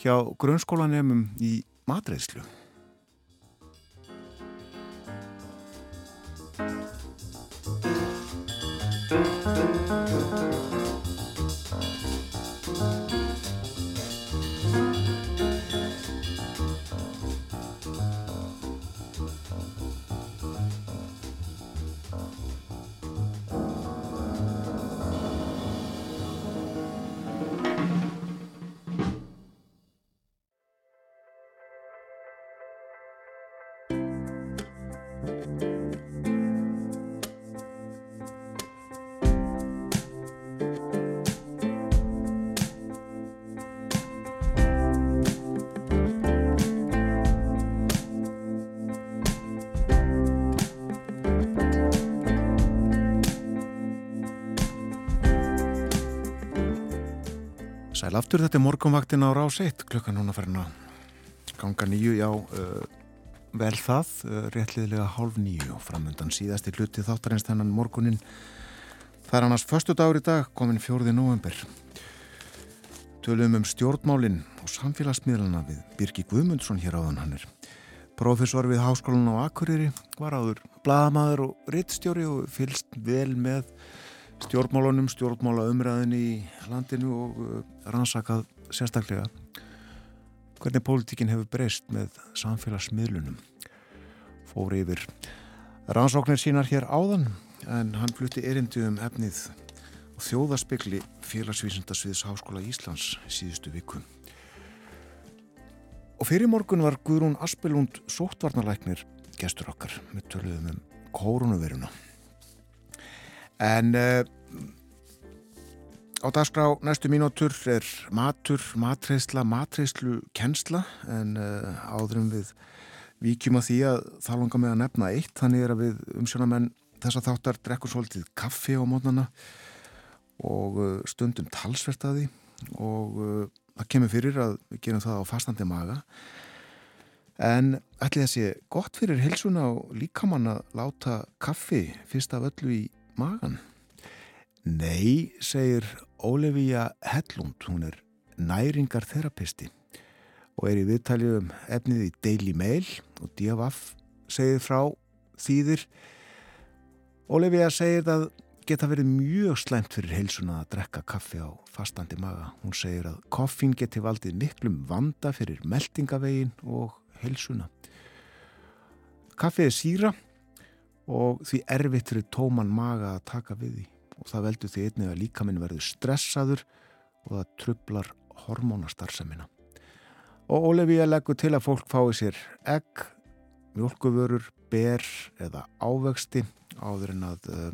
hjá grunnskólanemum í matreðslu. Sæl aftur, þetta er morgunvaktin á rás 1, klukkan núna farin að ganga nýju, já, uh, vel það, uh, réttliðilega hálf nýju og framöndan síðasti hluti þáttarins þennan morgunin. Það er annars förstu dagur í dag, komin fjórði november. Tölum um stjórnmálinn og samfélagsmiðlana við Birgi Guðmundsson hér áðan hann er. Profesor við Háskólan á Akureyri var áður bladamæður og rittstjóri og fylst vel með stjórnmálunum, stjórnmála umræðin í landinu og uh, rannsakað sérstaklega hvernig pólitíkin hefur breyst með samfélagsmiðlunum. Fór yfir rannsóknir sínar hér áðan en hann flutti erindi um efnið og þjóðaspegli félagsvísindasviðs Háskóla Íslands síðustu viku. Og fyrir morgun var Guðrún Aspelund sóttvarnalæknir gestur okkar með töluðum um koronaviruna En uh, á dagskrá næstu mínútur er matur, matreysla, matreyslu kennsla en uh, áðurum við víkjum að því að það langar með að nefna eitt. Þannig er að við umsjónamenn þessa þáttar drekkur svolítið kaffi á mótnana og uh, stundum talsvert að því. Og það kemur fyrir að við gerum það á fastandi maga. En ætli sé gott fyrir hilsuna og líkamann að láta kaffi fyrst af öllu í magan? Nei, segir Ólefíja Hellund, hún er næringarþerapisti og er í viðtalið um efnið í Daily Mail og DFF segir frá þýðir. Ólefíja segir að geta verið mjög slæmt fyrir heilsuna að drekka kaffi á fastandi maga. Hún segir að koffín geti valdið miklum vanda fyrir meldingavegin og heilsuna. Kaffið er síra og því erfitt fyrir tóman maga að taka við því og það veldur því einnig að líkaminn verður stressaður og það trublar hormónastarsamina. Og Ólefíja leggur til að fólk fái sér egg, mjölkuvörur, ber eða ávexti áður en að uh,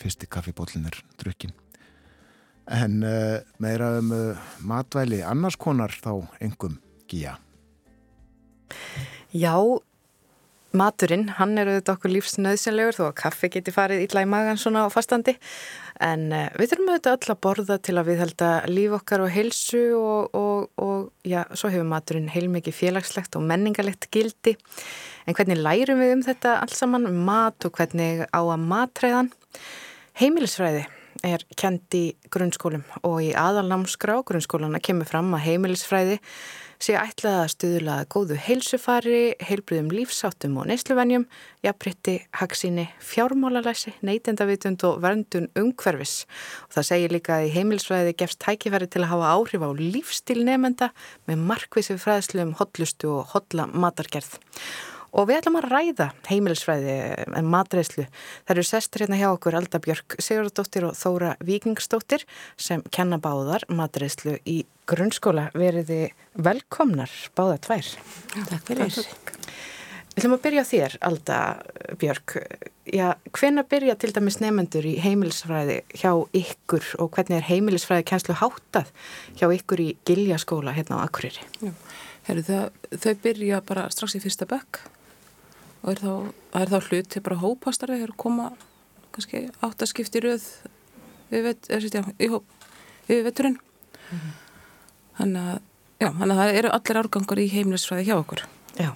fyrsti kaffibóllin er drukkin. En uh, meira um uh, matvæli annars konar þá engum gíja. Já, Maturinn, hann er auðvitað okkur lífsnöðsynlegur þó að kaffi geti farið illa í magan svona á fastandi. En uh, við þurfum auðvitað öll að borða til að við held að líf okkar og heilsu og, og, og já, svo hefur maturinn heilmikið félagslegt og menningalegt gildi. En hvernig lærum við um þetta alls saman, mat og hvernig á að matræðan? Heimilisfræði er kend í grunnskólum og í aðalnámskrá grunnskólana kemur fram að heimilisfræði sé ætlað að stuðla góðu heilsufari, heilbriðum lífsáttum og neysluvenjum, jafnbritti, haksíni, fjármálalæsi, neytendavitund og verndun umhverfis. Og það segir líka að í heimilsfræði gefst tækifæri til að hafa áhrif á lífstíl nefnenda með markvísi fræðslu um hotlustu og hotla matargerð. Og við ætlum að ræða heimilisfræði en matreyslu. Það eru sestur hérna hjá okkur Alda Björk Sigurðardóttir og Þóra Víkingsdóttir sem kenna báðar matreyslu í grunnskóla. Veriði velkomnar báða tvær. Takk fyrir. Við ætlum að byrja þér, Alda Björk. Já, hvenna byrja til dæmis nefnendur í heimilisfræði hjá ykkur og hvernig er heimilisfræði kænslu háttað hjá ykkur í Giljaskóla hérna á Akureyri? Já, Heru, það, þau byrja bara strax í fyrsta bekk og er þá, er þá hlut til bara hópastari, þeir koma kannski áttaskipt í röð við veit, er já, í hóp við veturinn mm -hmm. þannig að, já, þannig að það eru allir árgangar í heimlisfræði hjá okkur Já,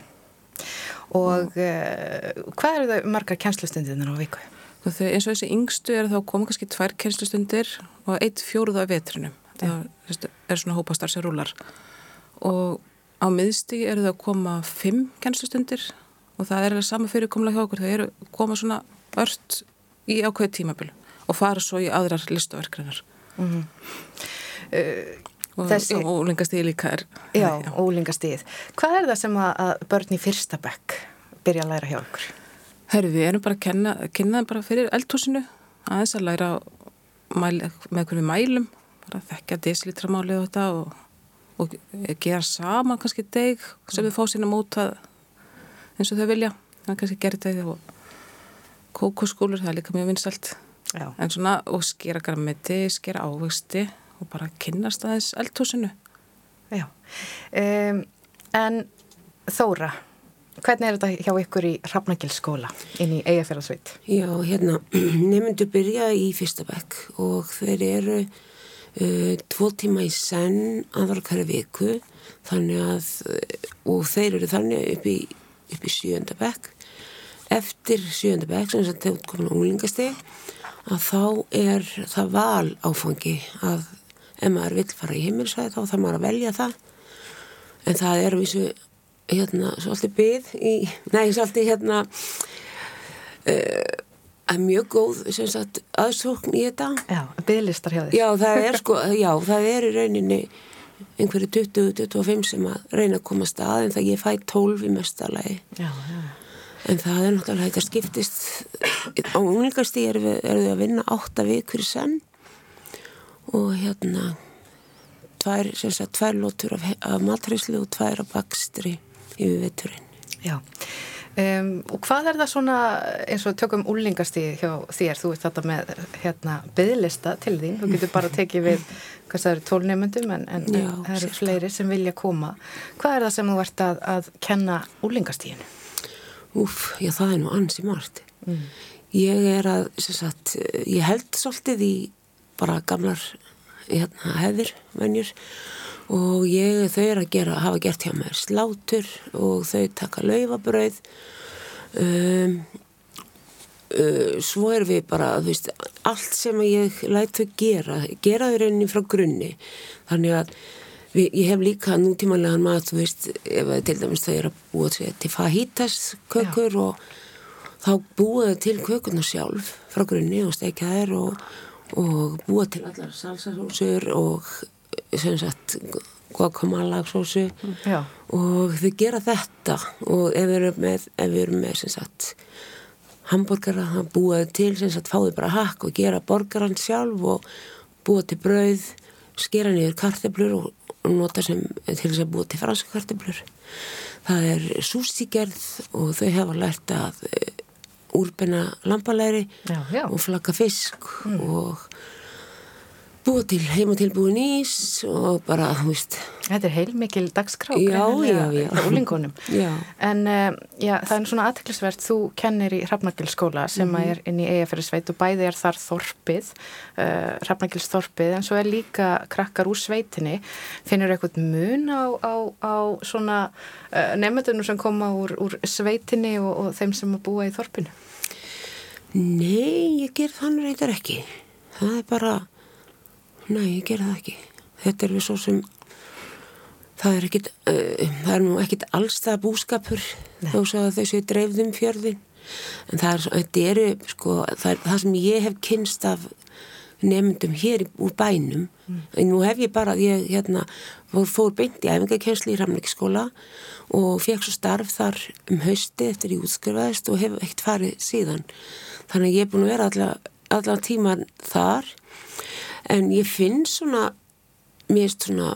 og uh, hvað eru það margar kjænslustundir á viku? Þau, eins og þessi yngstu er þá koma kannski tvær kjænslustundir og eitt fjóruða í vetrinum það ja. er svona hópastar sem rúlar og á miðstígi eru það að koma fimm kjænslustundir og það er alveg sama fyrirkomlega hjá okkur þau eru koma svona ört í ákveð tímabil og fara svo í aðrar listaverkrinar mm -hmm. uh, og Þessi... ólingastíð líka er Já, já. ólingastíð Hvað er það sem að, börn í fyrsta bekk byrja að læra hjá okkur? Herru, við erum bara að kenna, kenna bara fyrir eldhúsinu aðeins að læra mæl, með hverju mælum bara að þekka desilitramálið og þetta og, og gera saman kannski deg sem við fá sína mótað eins og þau vilja það er kannski gerðið og kókoskúlur, það er líka mjög vinsalt Já. en svona, og skera grammiti skera ávegsti og bara kynast aðeins eldhúsinu Já um, En Þóra hvernig er þetta hjá ykkur í Hrafnagilskóla inn í Eyjafjörðarsveit? Já, hérna, nefndu byrja í fyrsta bekk og þeir eru uh, tvo tíma í senn aðra hverju viku þannig að og þeir eru þannig upp í, upp í sjönda bekk. Eftir sjönda bekk sem þess að þegar komin á úlingasteg að þá er það val áfangi að ef maður vill fara í heimilsvæði þá þarf maður að velja það. En það er vísu hérna svolítið byð í, nei svolítið hérna uh, að mjög góð sagt, aðsókn í þetta. Já, byðlistar hjá þér. Já, það er sko, já, það er í rauninni einhverju 20-25 sem að reyna að koma stað en það ég fæ 12 í mestalagi Já, já. En það er náttúrulega þetta skiptist á unglingarstíð er við, er við að vinna 8 vikur senn og hérna tvær, sem sagt, tvær lótur af, af matræslu og tvær af bakstri yfir vetturinn. Já, um, og hvað er það svona eins og tökum úlingastíð hjá þér, þú ert þetta með hérna byðlista til þín, þú getur bara tekið við, hvað það eru tólnefnundum en, en Já, það eru cirka. fleiri sem vilja koma. Hvað er það sem þú ert að, að kenna úlingastíðinu? Úf, já það er nú ansi margt. Mm. Ég er að, sem sagt, ég held svolítið í bara gamlar hérna, hefðir, venjur og ég, þau er að gera, hafa gert hjá mér slátur og þau taka laufabrauð. Um, uh, svo er við bara, veist, allt sem ég læt þau gera, gera þau rauninni frá grunni, þannig að við, ég hef líka nútímanlegan mat, veist, ef til dæmis þau eru að búa til, fajitas kökur og þá búa þau til kökurna sjálf frá grunni og steikja þær og, og búa til allar salsasósur og sem sagt guacamole-sósu Já. og þau gera þetta og ef við erum með, við erum með sem sagt hambúrgara, það búaði til sem sagt fáðu bara hakk og gera borgaran sjálf og búa til brauð skera niður karteblur og, og nota sem til þess að búa til franska karteblur það er sústígerð og þau hefa lært að e, úrbenna lambalæri og flagga fisk og búa til heimatilbúin ís og bara, þú veist Þetta er heilmikil dagskrá Já, já, já. En já, það er svona aðteklisvert, þú kennir í Hrafnagilskóla sem mm er inn í Eyjafjörðsveit og bæði er þar þorpið, uh, Hrafnagilsþorpið, en svo er líka krakkar úr sveitinni. Finnur eitthvað mun á, á, á svona uh, nefndunum sem koma úr, úr sveitinni og, og þeim sem að búa í þorpinu? Nei, ég ger þannig reyndar ekki. Það er bara, nei, ég ger það ekki. Þetta er við svo sem, það er ekkit, uh, það er nú ekkit allstað búskapur þó svo að þessu dreifðum fjörðin. En það er, eru, sko, það, er, það sem ég hef kynst af nefndum hér úr bænum, en nú hef ég bara, ég hérna, fór, fór beint í æfingakensli í Ramleikskóla og fekk svo starf þar um hausti eftir ég útskrifaðist og hef ekkert farið síðan. Þannig að ég er búin að vera allan alla tíman þar en ég finn svona, mér finnst svona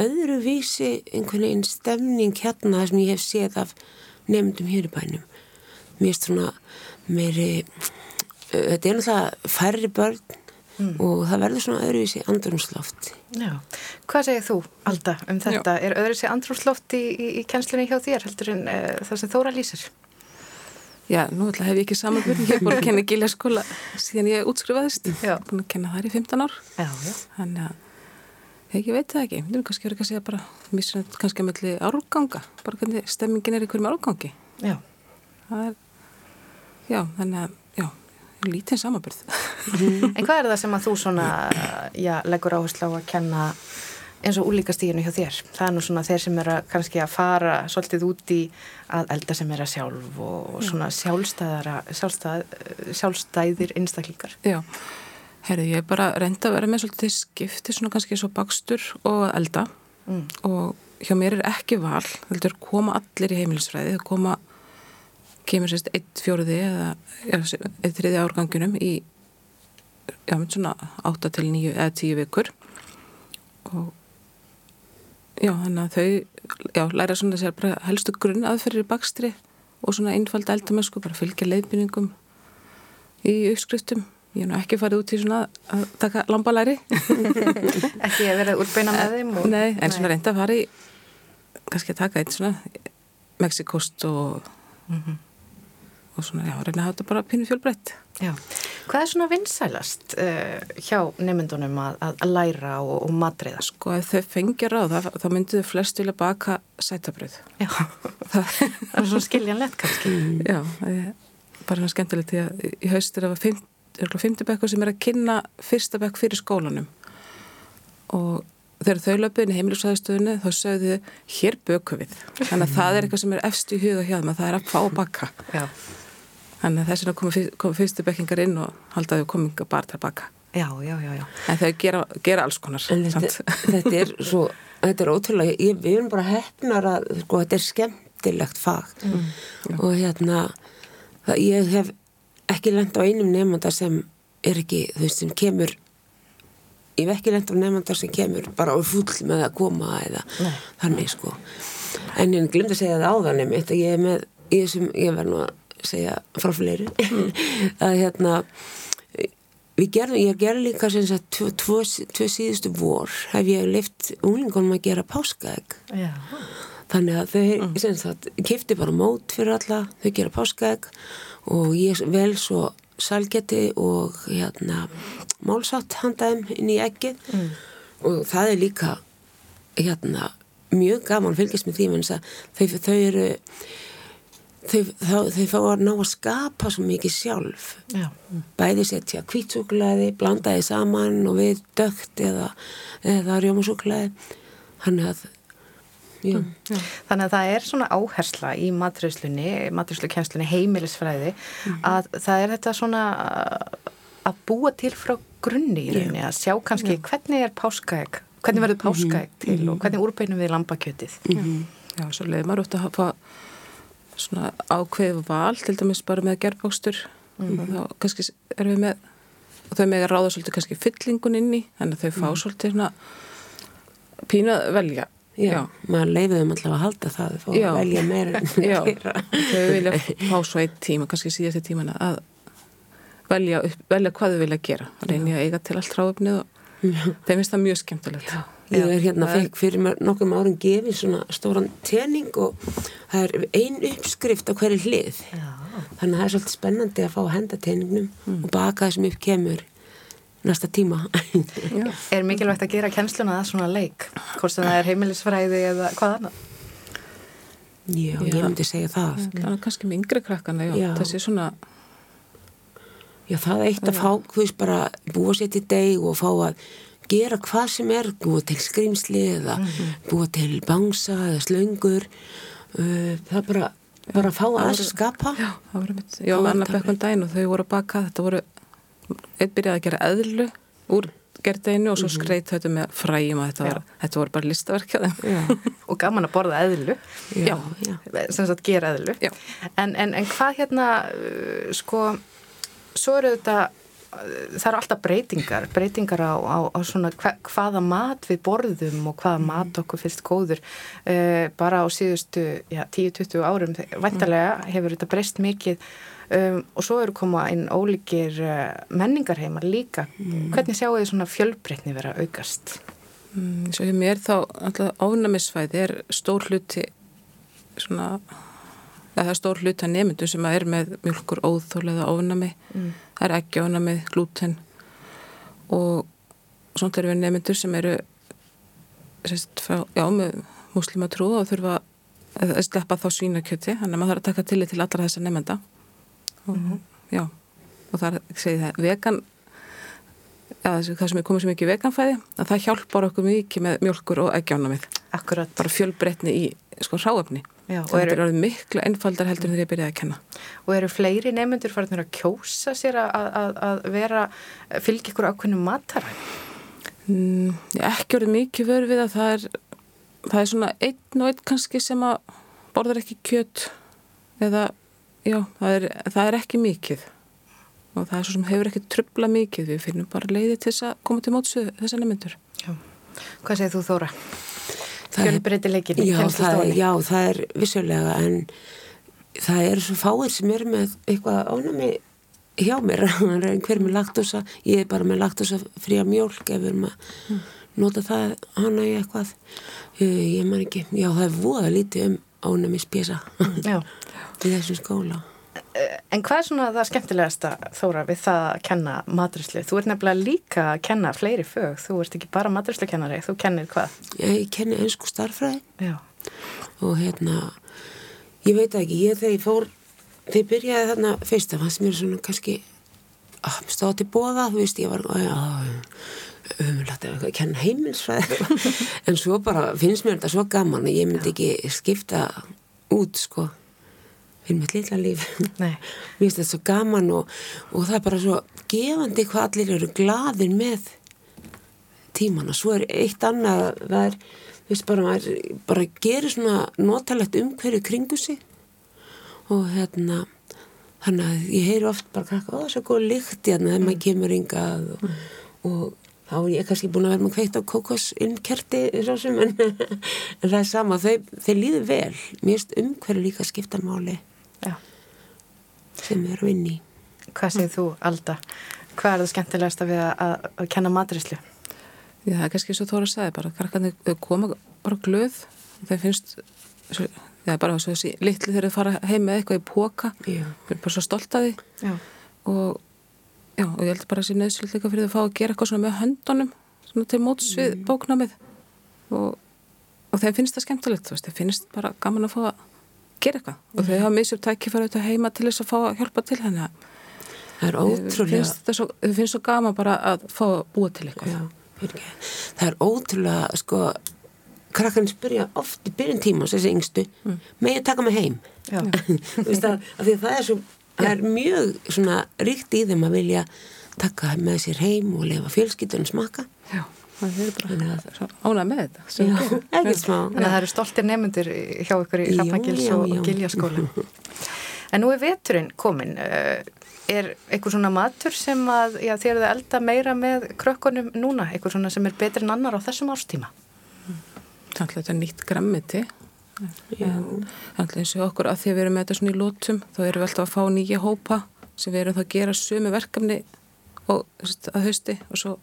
öðruvísi einhvern veginn stemning hérna sem ég hef séð af nefndum hér í bænum. Mér finnst svona meiri, þetta er náttúrulega færri börn og það verður svona öðruvísi andrumsloft. Já. Hvað segir þú, Alda, um þetta? Er öðru sér andrúsloft í, í, í kennslunni hjá þér heldur en uh, það sem Þóra lýsir? Já, nú ætla hef ég ekki samanbyrð, ég er búin að kenna gilja skóla síðan ég útskrifaðist, Já. búin að kenna þar í 15 ár. Já, já. Þannig að ég veit það ekki, við erum kannski verið að segja bara, missunum kannski að melli árganga, bara hvernig stemmingin er í hverjum árgangi. Já. Það er, já, þannig að, já, lítið samanbyrð. En hvað er það sem að þú svona, já, leggur áherslu á að kenna eins og úlíkastíginu hjá þér? Það er nú svona þeir sem er að kannski að fara svolítið út í að elda sem er að sjálf og svona sjálfstæðara, sjálfstæð, sjálfstæðir einstaklingar. Já, herri, ég er bara reynda að vera með svolítið skipti svona kannski svo bakstur og elda Mm. og hjá mér er ekki val, heldur koma allir í heimilisfræði, koma kemur sérst eitt fjóruði eða eitt þriði árganginum í já, svona 8 til 9 eða 10 vikur og já, þannig að þau já, læra svona sér bara helstu grunn aðferðir í bakstri og svona einfald eldamennsku, bara fylgja leiðbyningum í uppskriftum ég er nú ekki farið út í svona að taka lambalæri Ekki að vera úrbeina með þeim? Og... Nei, en svona reynda að fara í kannski að taka eitt svona Mexikost og Mhm. og svona, já, reyna að hafa þetta bara pínu fjölbreytt Já. Hvað er svona vinsælast uh, hjá nefndunum að, að læra og, og matriða? Sko ef þau fengir á það, þá myndu þau flest vilja baka sætabröð. Já, það er svona skiljanlegt kannski. Já, bara skemmtilegt því að í haustir það var fymtibekkur sem er að kynna fyrsta bekk fyrir skólanum og þegar þau löpuðin í heimilisvæðistöðinu þá sögðu hér böku við þannig að það er eitthvað sem er efst í huga hjá þeim að það er að fá baka Já. Þannig að þess vegna komu, komu fyrstu bekkingar inn og haldaðu kominga bara til að baka Já, já, já, já. En þau gera, gera alls konar þetta, þetta er svo þetta er ótrúlega, ég, við erum bara hefnar að sko, þetta er skemmtilegt fag mm. og hérna það, ég hef ekki lend á einum nefnda sem er ekki, þú veist, sem kemur ég hef ekki lend á nefndar sem kemur bara á full með að koma eða Nei. þannig sko en ég glemt að segja það áðan einmitt að ég er með, ég, sem, ég verð nú að segja frá fleiri að hérna gerðum, ég gerði líka sem sagt tvo, tvo, tvo síðustu vor hef ég leift unglingunum að gera páskaegg Já. þannig að þau mm. sem sagt, kifti bara mót fyrir alla, þau gera páskaegg og ég vel svo salgeti og hérna málsátt handaðum inn í ekkið mm. og það er líka hérna mjög gaman fylgjast með því þau, þau eru þau, þau, þau fá að ná að skapa svo mikið sjálf Já. bæði setja kvítsúklaði blandaði saman og við dögt eða, eða rjómasúklaði hann er að Mm. Þannig að það er svona áhersla í maturslunni, maturslukennslunni heimilisfræði mm. að það er þetta svona að búa til frá grunni í rauninni að sjá kannski Já. hvernig er páskaegg, hvernig verður páskaegg til mm. og hvernig úrbeinum við lambakjötið. -hmm. Já, svo leiði maður út að hafa svona ákveð val til dæmis bara með gerðbókstur. Og þá kannski erum við með og þau með að ráða svolítið kannski fyllingun inn í þannig að þau fá svolítið svona pínað velja. Já, já, maður leiði þeim alltaf að halda það að velja meira Já, þau vilja fá svo eitt tíma kannski síðast í tímana að velja, upp, velja hvað þau vilja gera. Reynja að eiga til allt ráöfnið og þeim finnst það mjög skemmtilegt. Já. Ég er hérna fekk fyrir nokkum árum gefið svona stóran tening og það er ein uppskrift á hverju hlið. Þannig að það er svolítið spennandi að fá að henda teningnum mm. og baka það sem upp kemur næsta tíma. Er mikilvægt að gera kennsluna það svona leik hvort sem það er heimilisfræði eða hvað annað? Já, já. ég myndi segja það. Það er kannski með yngri krakkana já. þessi svona Já, það er eitt að fá hvist bara búa sér til deg og fá að gera hvað sem er, búa til skrimsli eða mm -hmm. búa til bangsa eða slöngur. Uh, það bara, bara að fá að skapa. Já, það voru mitt, já, annar bekkun dæn og þau voru að baka, þetta voru einn byrjaði að gera eðlu úr gerðeinu og svo mhm. skreit þetta með fræjum að þetta, var, þetta voru bara listaverkjaði og gaman að borða eðlu. Já, já. sem sagt gera eðlu. En, en, en hvað hérna sko svo eru þetta það eru alltaf breytingar breytingar á, á, á svona hva, hvaða mat við borðum og hvaða mm. mat okkur fyrst góður uh, bara á síðustu 10-20 árum vantarlega hefur þetta breyst mikið um, og svo eru koma inn ólíkir uh, menningarheimar líka mm. hvernig sjáu þið svona fjölbreytni vera aukast? Mm, svo hefur mér þá alltaf ánæmisfæði er stór hluti svona það er stór hluti að nemyndu sem er með mjölkur óþólega ónami mm. það er ekki ónami, glúten og svona er við nemyndur sem eru sérst, frá, já, með muslimatrú og þurfa að sleppa þá svínakjöti þannig að maður þarf að taka tillit til allra þessa nemynda og, mm -hmm. já, og það er, segi það, vegan ja, það sem er komið svo mikið veganfæði að það hjálpar okkur mikið með mjölkur og eggjónamið Akkurat. bara fjölbreytni í sko ráöfni og þetta er alveg miklu ennfaldar heldur en þegar ég byrjaði að kenna. Og eru fleiri nefnendur farin að kjósa sér að, að, að vera fylgja ykkur ákveðnum mataræð? Mm, ekki verið mikið verið við að það er það er svona einn og einn kannski sem að borðar ekki kjött eða já, það er, það er ekki mikið. Og það er svo sem hefur ekki tröfla mikið, við finnum bara leiði til þess að koma til mótsu þessar nefnendur Já, hvað segir þú Þóra? Fjölbreytileikin já, já, það er vissulega en það er svo fáir sem er með eitthvað ánami hjá mér, hver með laktosa ég er bara með laktosa fría mjölk ef við erum að mm. nota það hana í eitthvað. Ég man ekki, já það er voða lítið um ánami spjesa í þessum skóla en hvað er svona það skemmtilegasta Þóra við það að kenna matrislu? Þú ert nefnilega líka að kenna fleiri fög, þú ert ekki bara matrislukennari, þú kennir hvað? Ég kenni einsku starfræði Já. og hérna ég veit ekki, ég þegar ég fór þegar ég byrjaði þarna fyrst það fannst mér svona kannski ah, stóð til bóða, þú veist, ég var umlægt að kenna heimilsfræði en svo bara finnst mér þetta svo gaman að ég myndi ekki skipta út sko fyrir mitt litla líf. Mér finnst þetta svo gaman og, og það er bara svo gefandi hvað allir eru gladir með tíman og svo er eitt annað það er, þú veist bara maður bara gerir svona notalegt umhverju kringu sig. Og hérna þannig að ég heyri oft bara krakka, það er svo góð lykt hérna þegar maður kemur yngað og, og þá er ég kannski búin að vera með kveitt á sem en, en það er sama, þau, þau líður vel. Mér finnst umhverju líka skipta máli Já. sem við erum inn í Hvað segir þú, Alda? Hvað er það skemmtilegast að við að, að kenna matrislu? Já, það er kannski svo þóra að segja bara, krakkarnir koma bara glöð þeir finnst svo, já, bara svo þessi litli þegar þau fara heim með eitthvað í póka þau er bara svo stolt að því já. og já, og ég held bara að það sé nöðsvöld líka fyrir að fá að gera eitthvað svona með höndunum svona til móts við mm. bóknámið og, og þeim finnst það skemmtilegt þeim finnst bara gaman að fá að gera eitthvað. Mm. og þau hafa misjum tækifæri auðvitað heima til þess að fá að hjálpa til henni. Það er ótrúlega Þau finnst svo gaman bara að fá að búa til eitthvað. Já, Það er ótrúlega sko krakkarnir spyrja oft í byrjun tíma þessi yngstu, mm. með ég taka mig heim? Að, að það er svo það er mjög svona ríkt í þeim að vilja taka með sér heim og lefa fjölskyldunum smaka Já, það er bara ánað með þetta Þannig að það eru stoltir nefndir hjá ykkur í Hrafnagils og Giljaskóla. En nú er veturinn komin er eitthvað svona matur sem að já, þér eru að elda meira með krökkunum núna, eitthvað svona sem er betri en annar á þessum ástíma Þannig að þetta er nýtt grammiti Þannig eins og okkur að því að við erum með þetta svona í lótum þá erum við alltaf að fá nýja hópa sem við erum þá að gera sömu verkefni og að hausti og svo,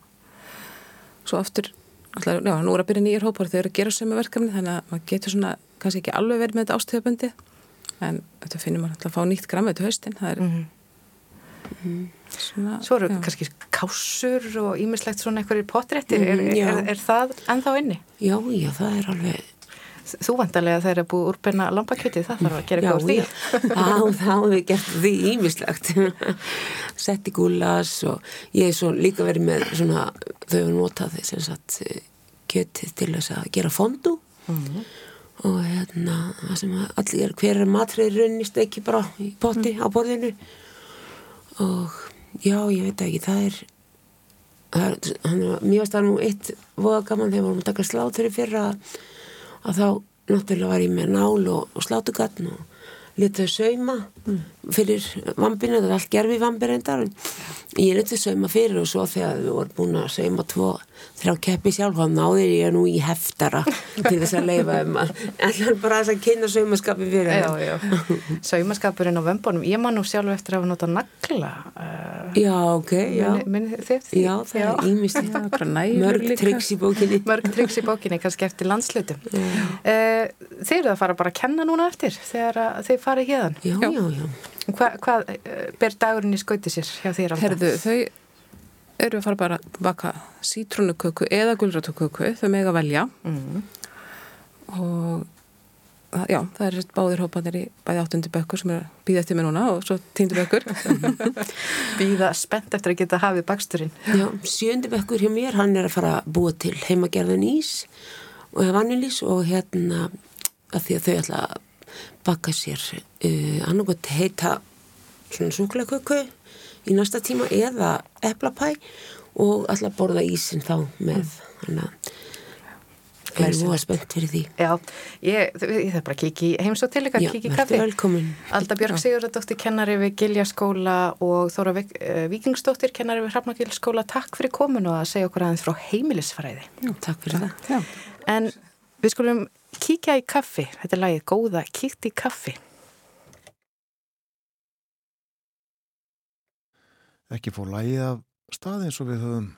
svo aftur alltaf, já, nú er að byrja nýjir hópar við erum að gera sömu verkefni þannig að maður getur svona kannski ekki alveg verið með þetta ástíðabundi en þetta finnir maður alltaf að fá nýtt grammiti haustin það er mm -hmm. Mm. Svona, Svo eru já. kannski kásur og ímislegt svona eitthvað í potréttir, er, mm, er, er það ennþá inni? Já, já, það er alveg Þú vantarlega þegar það er búið úrbenna lampakjöti, það þarf að gera úr því. Já, þá hefur við gert því ímislegt Sett í gúlas og ég er svo líka verið með svona, þau hefur notað þess að kjötið til þess að gera fondu mm. og hérna það sem allir, hver er matriður runnist ekki bara í potti mm. á borðinu. Og já, ég veit ekki, það er, það er hann, mjög stað nú eitt voða gaman þegar við vorum að taka slátur í fyrra. að þá náttúrulega var ég með nál og, og slátugatn og letið sauma. Fyrir vampinu, það er allt gerfi vampir endar en ég letið sauma fyrir og svo þegar við vorum búin að sauma tvo þrjá keppi sjálf þá náðir ég nú í heftara til þess að leifa um að allar bara þess að kynna saumaskapi fyrir já, já. saumaskapurinn á vömbunum. Ég man nú sjálf eftir að hafa notað nagla uh, já, ok já, minn, minn já það já. er ímyndst mörg triks í bókinni. Mörg triks í bókinni, kannski eftir landslutum uh, þeir eru að fara bara að kenna núna eftir þegar þeir fara í hérðan já, já Hvað hva, uh, ber dagurinn í skauti sér hjá þér alltaf? Herðu, þau eru að fara bara að baka sítrónuköku eða gulrætuköku, þau með að velja mm. og já, það er báðir hópanir í bæði áttundi bökkur sem er að býða eftir mig núna og svo týndu bökkur Býða spennt eftir að geta hafið baksturinn Já, sjöndi bökkur hjá mér, hann er að fara að búa til heimagerðan ís og vanilís og hérna að því að þau ætla að baka sér uh, annarkot heita svona súklaköku í næsta tíma eða eplapæ og alltaf borða ísin þá með hann að það er mjög spennt fyrir því. Já, ég, ég þarf bara að kiki heims og til ykkar, kiki kaffi. Alda Björg Sigurðardóttir, kennari við Giljaskóla og Þóra Vikingsdóttir kennari við Hrafnagilskóla Takk fyrir komin og að segja okkur aðeins frá heimilisfræði. Já, takk fyrir það. Já. En við skulum kíkja í kaffi. Þetta er lagið Góða, kíkt í kaffi. Ekki fór lægið af stað eins og við höfum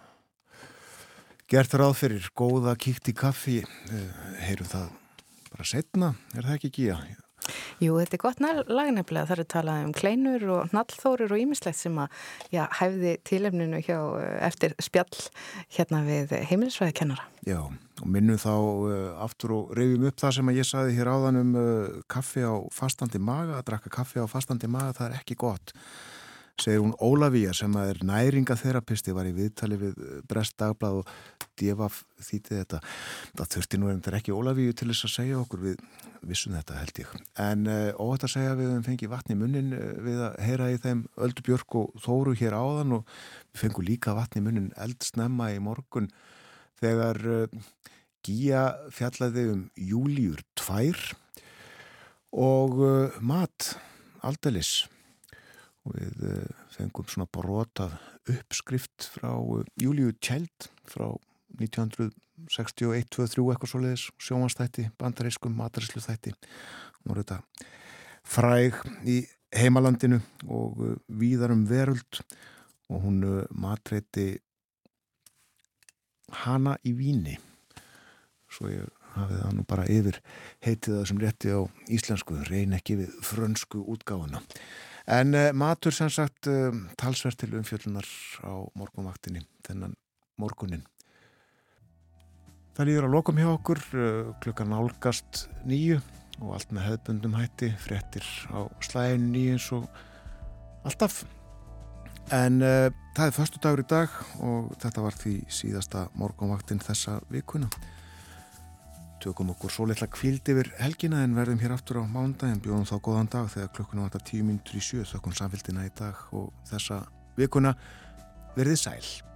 gert ráð fyrir. Góða kíkt í kaffi. Heyrum það bara setna, er það ekki gíja Jú, þetta er gott lagnefnilega. Það er talað um kleinur og nallþórir og ímislegt sem að já, hæfði tílefninu hjá eftir spjall hérna við heimilisvæðikennara. Já, og minnum þá uh, aftur og reyfum upp það sem að ég saði hér áðan um uh, kaffi á fastandi maga, að drakka kaffi á fastandi maga, það er ekki gott segir hún Ólafíja sem er næringatherapisti, var í viðtali við eh, Brest Dagblad og Devaf þýtti þetta. Það þurfti nú en það er ekki Ólafíju til þess að segja okkur við vissum þetta held ég. En uh, óhætt að segja við við fengið vatni munnin uh, við að heyra í þeim Öldu Björk og Þóru hér áðan og við fengum líka vatni munnin eldsnemma í morgun þegar Gíja fjallaði um júliur tvær og mat aldalis við eh, fengum svona brotað uppskrift frá eh, Júliu Tjeld frá 1961, 23 eitthvað svo leiðis sjómanstætti, bandarískum mataríslu þætti og þetta fræg í heimalandinu og eh, víðarum veröld og hún matreiti hana í víni. Svo ég hafið það nú bara yfir heitið það sem rétti á íslensku reyn ekki við frönsku útgáðuna En uh, matur sem sagt uh, talsvert til umfjöllunar á morgunvaktinni, þennan morgunin. Það líður að lokum hjá okkur, uh, klukkan nálgast nýju og allt með hefðbundum hætti, frettir á slæðinu nýju eins og alltaf. En það er förstu dagur í dag og þetta var því síðasta morgunvaktin þessa vikuna tökum okkur svo litla kvild yfir helgina en verðum hér aftur á mándagin bjóðum þá góðan dag þegar klukkunum vantar tíu mínutur í sjö. Þökkum samfélgina í dag og þessa vikuna. Verðið sæl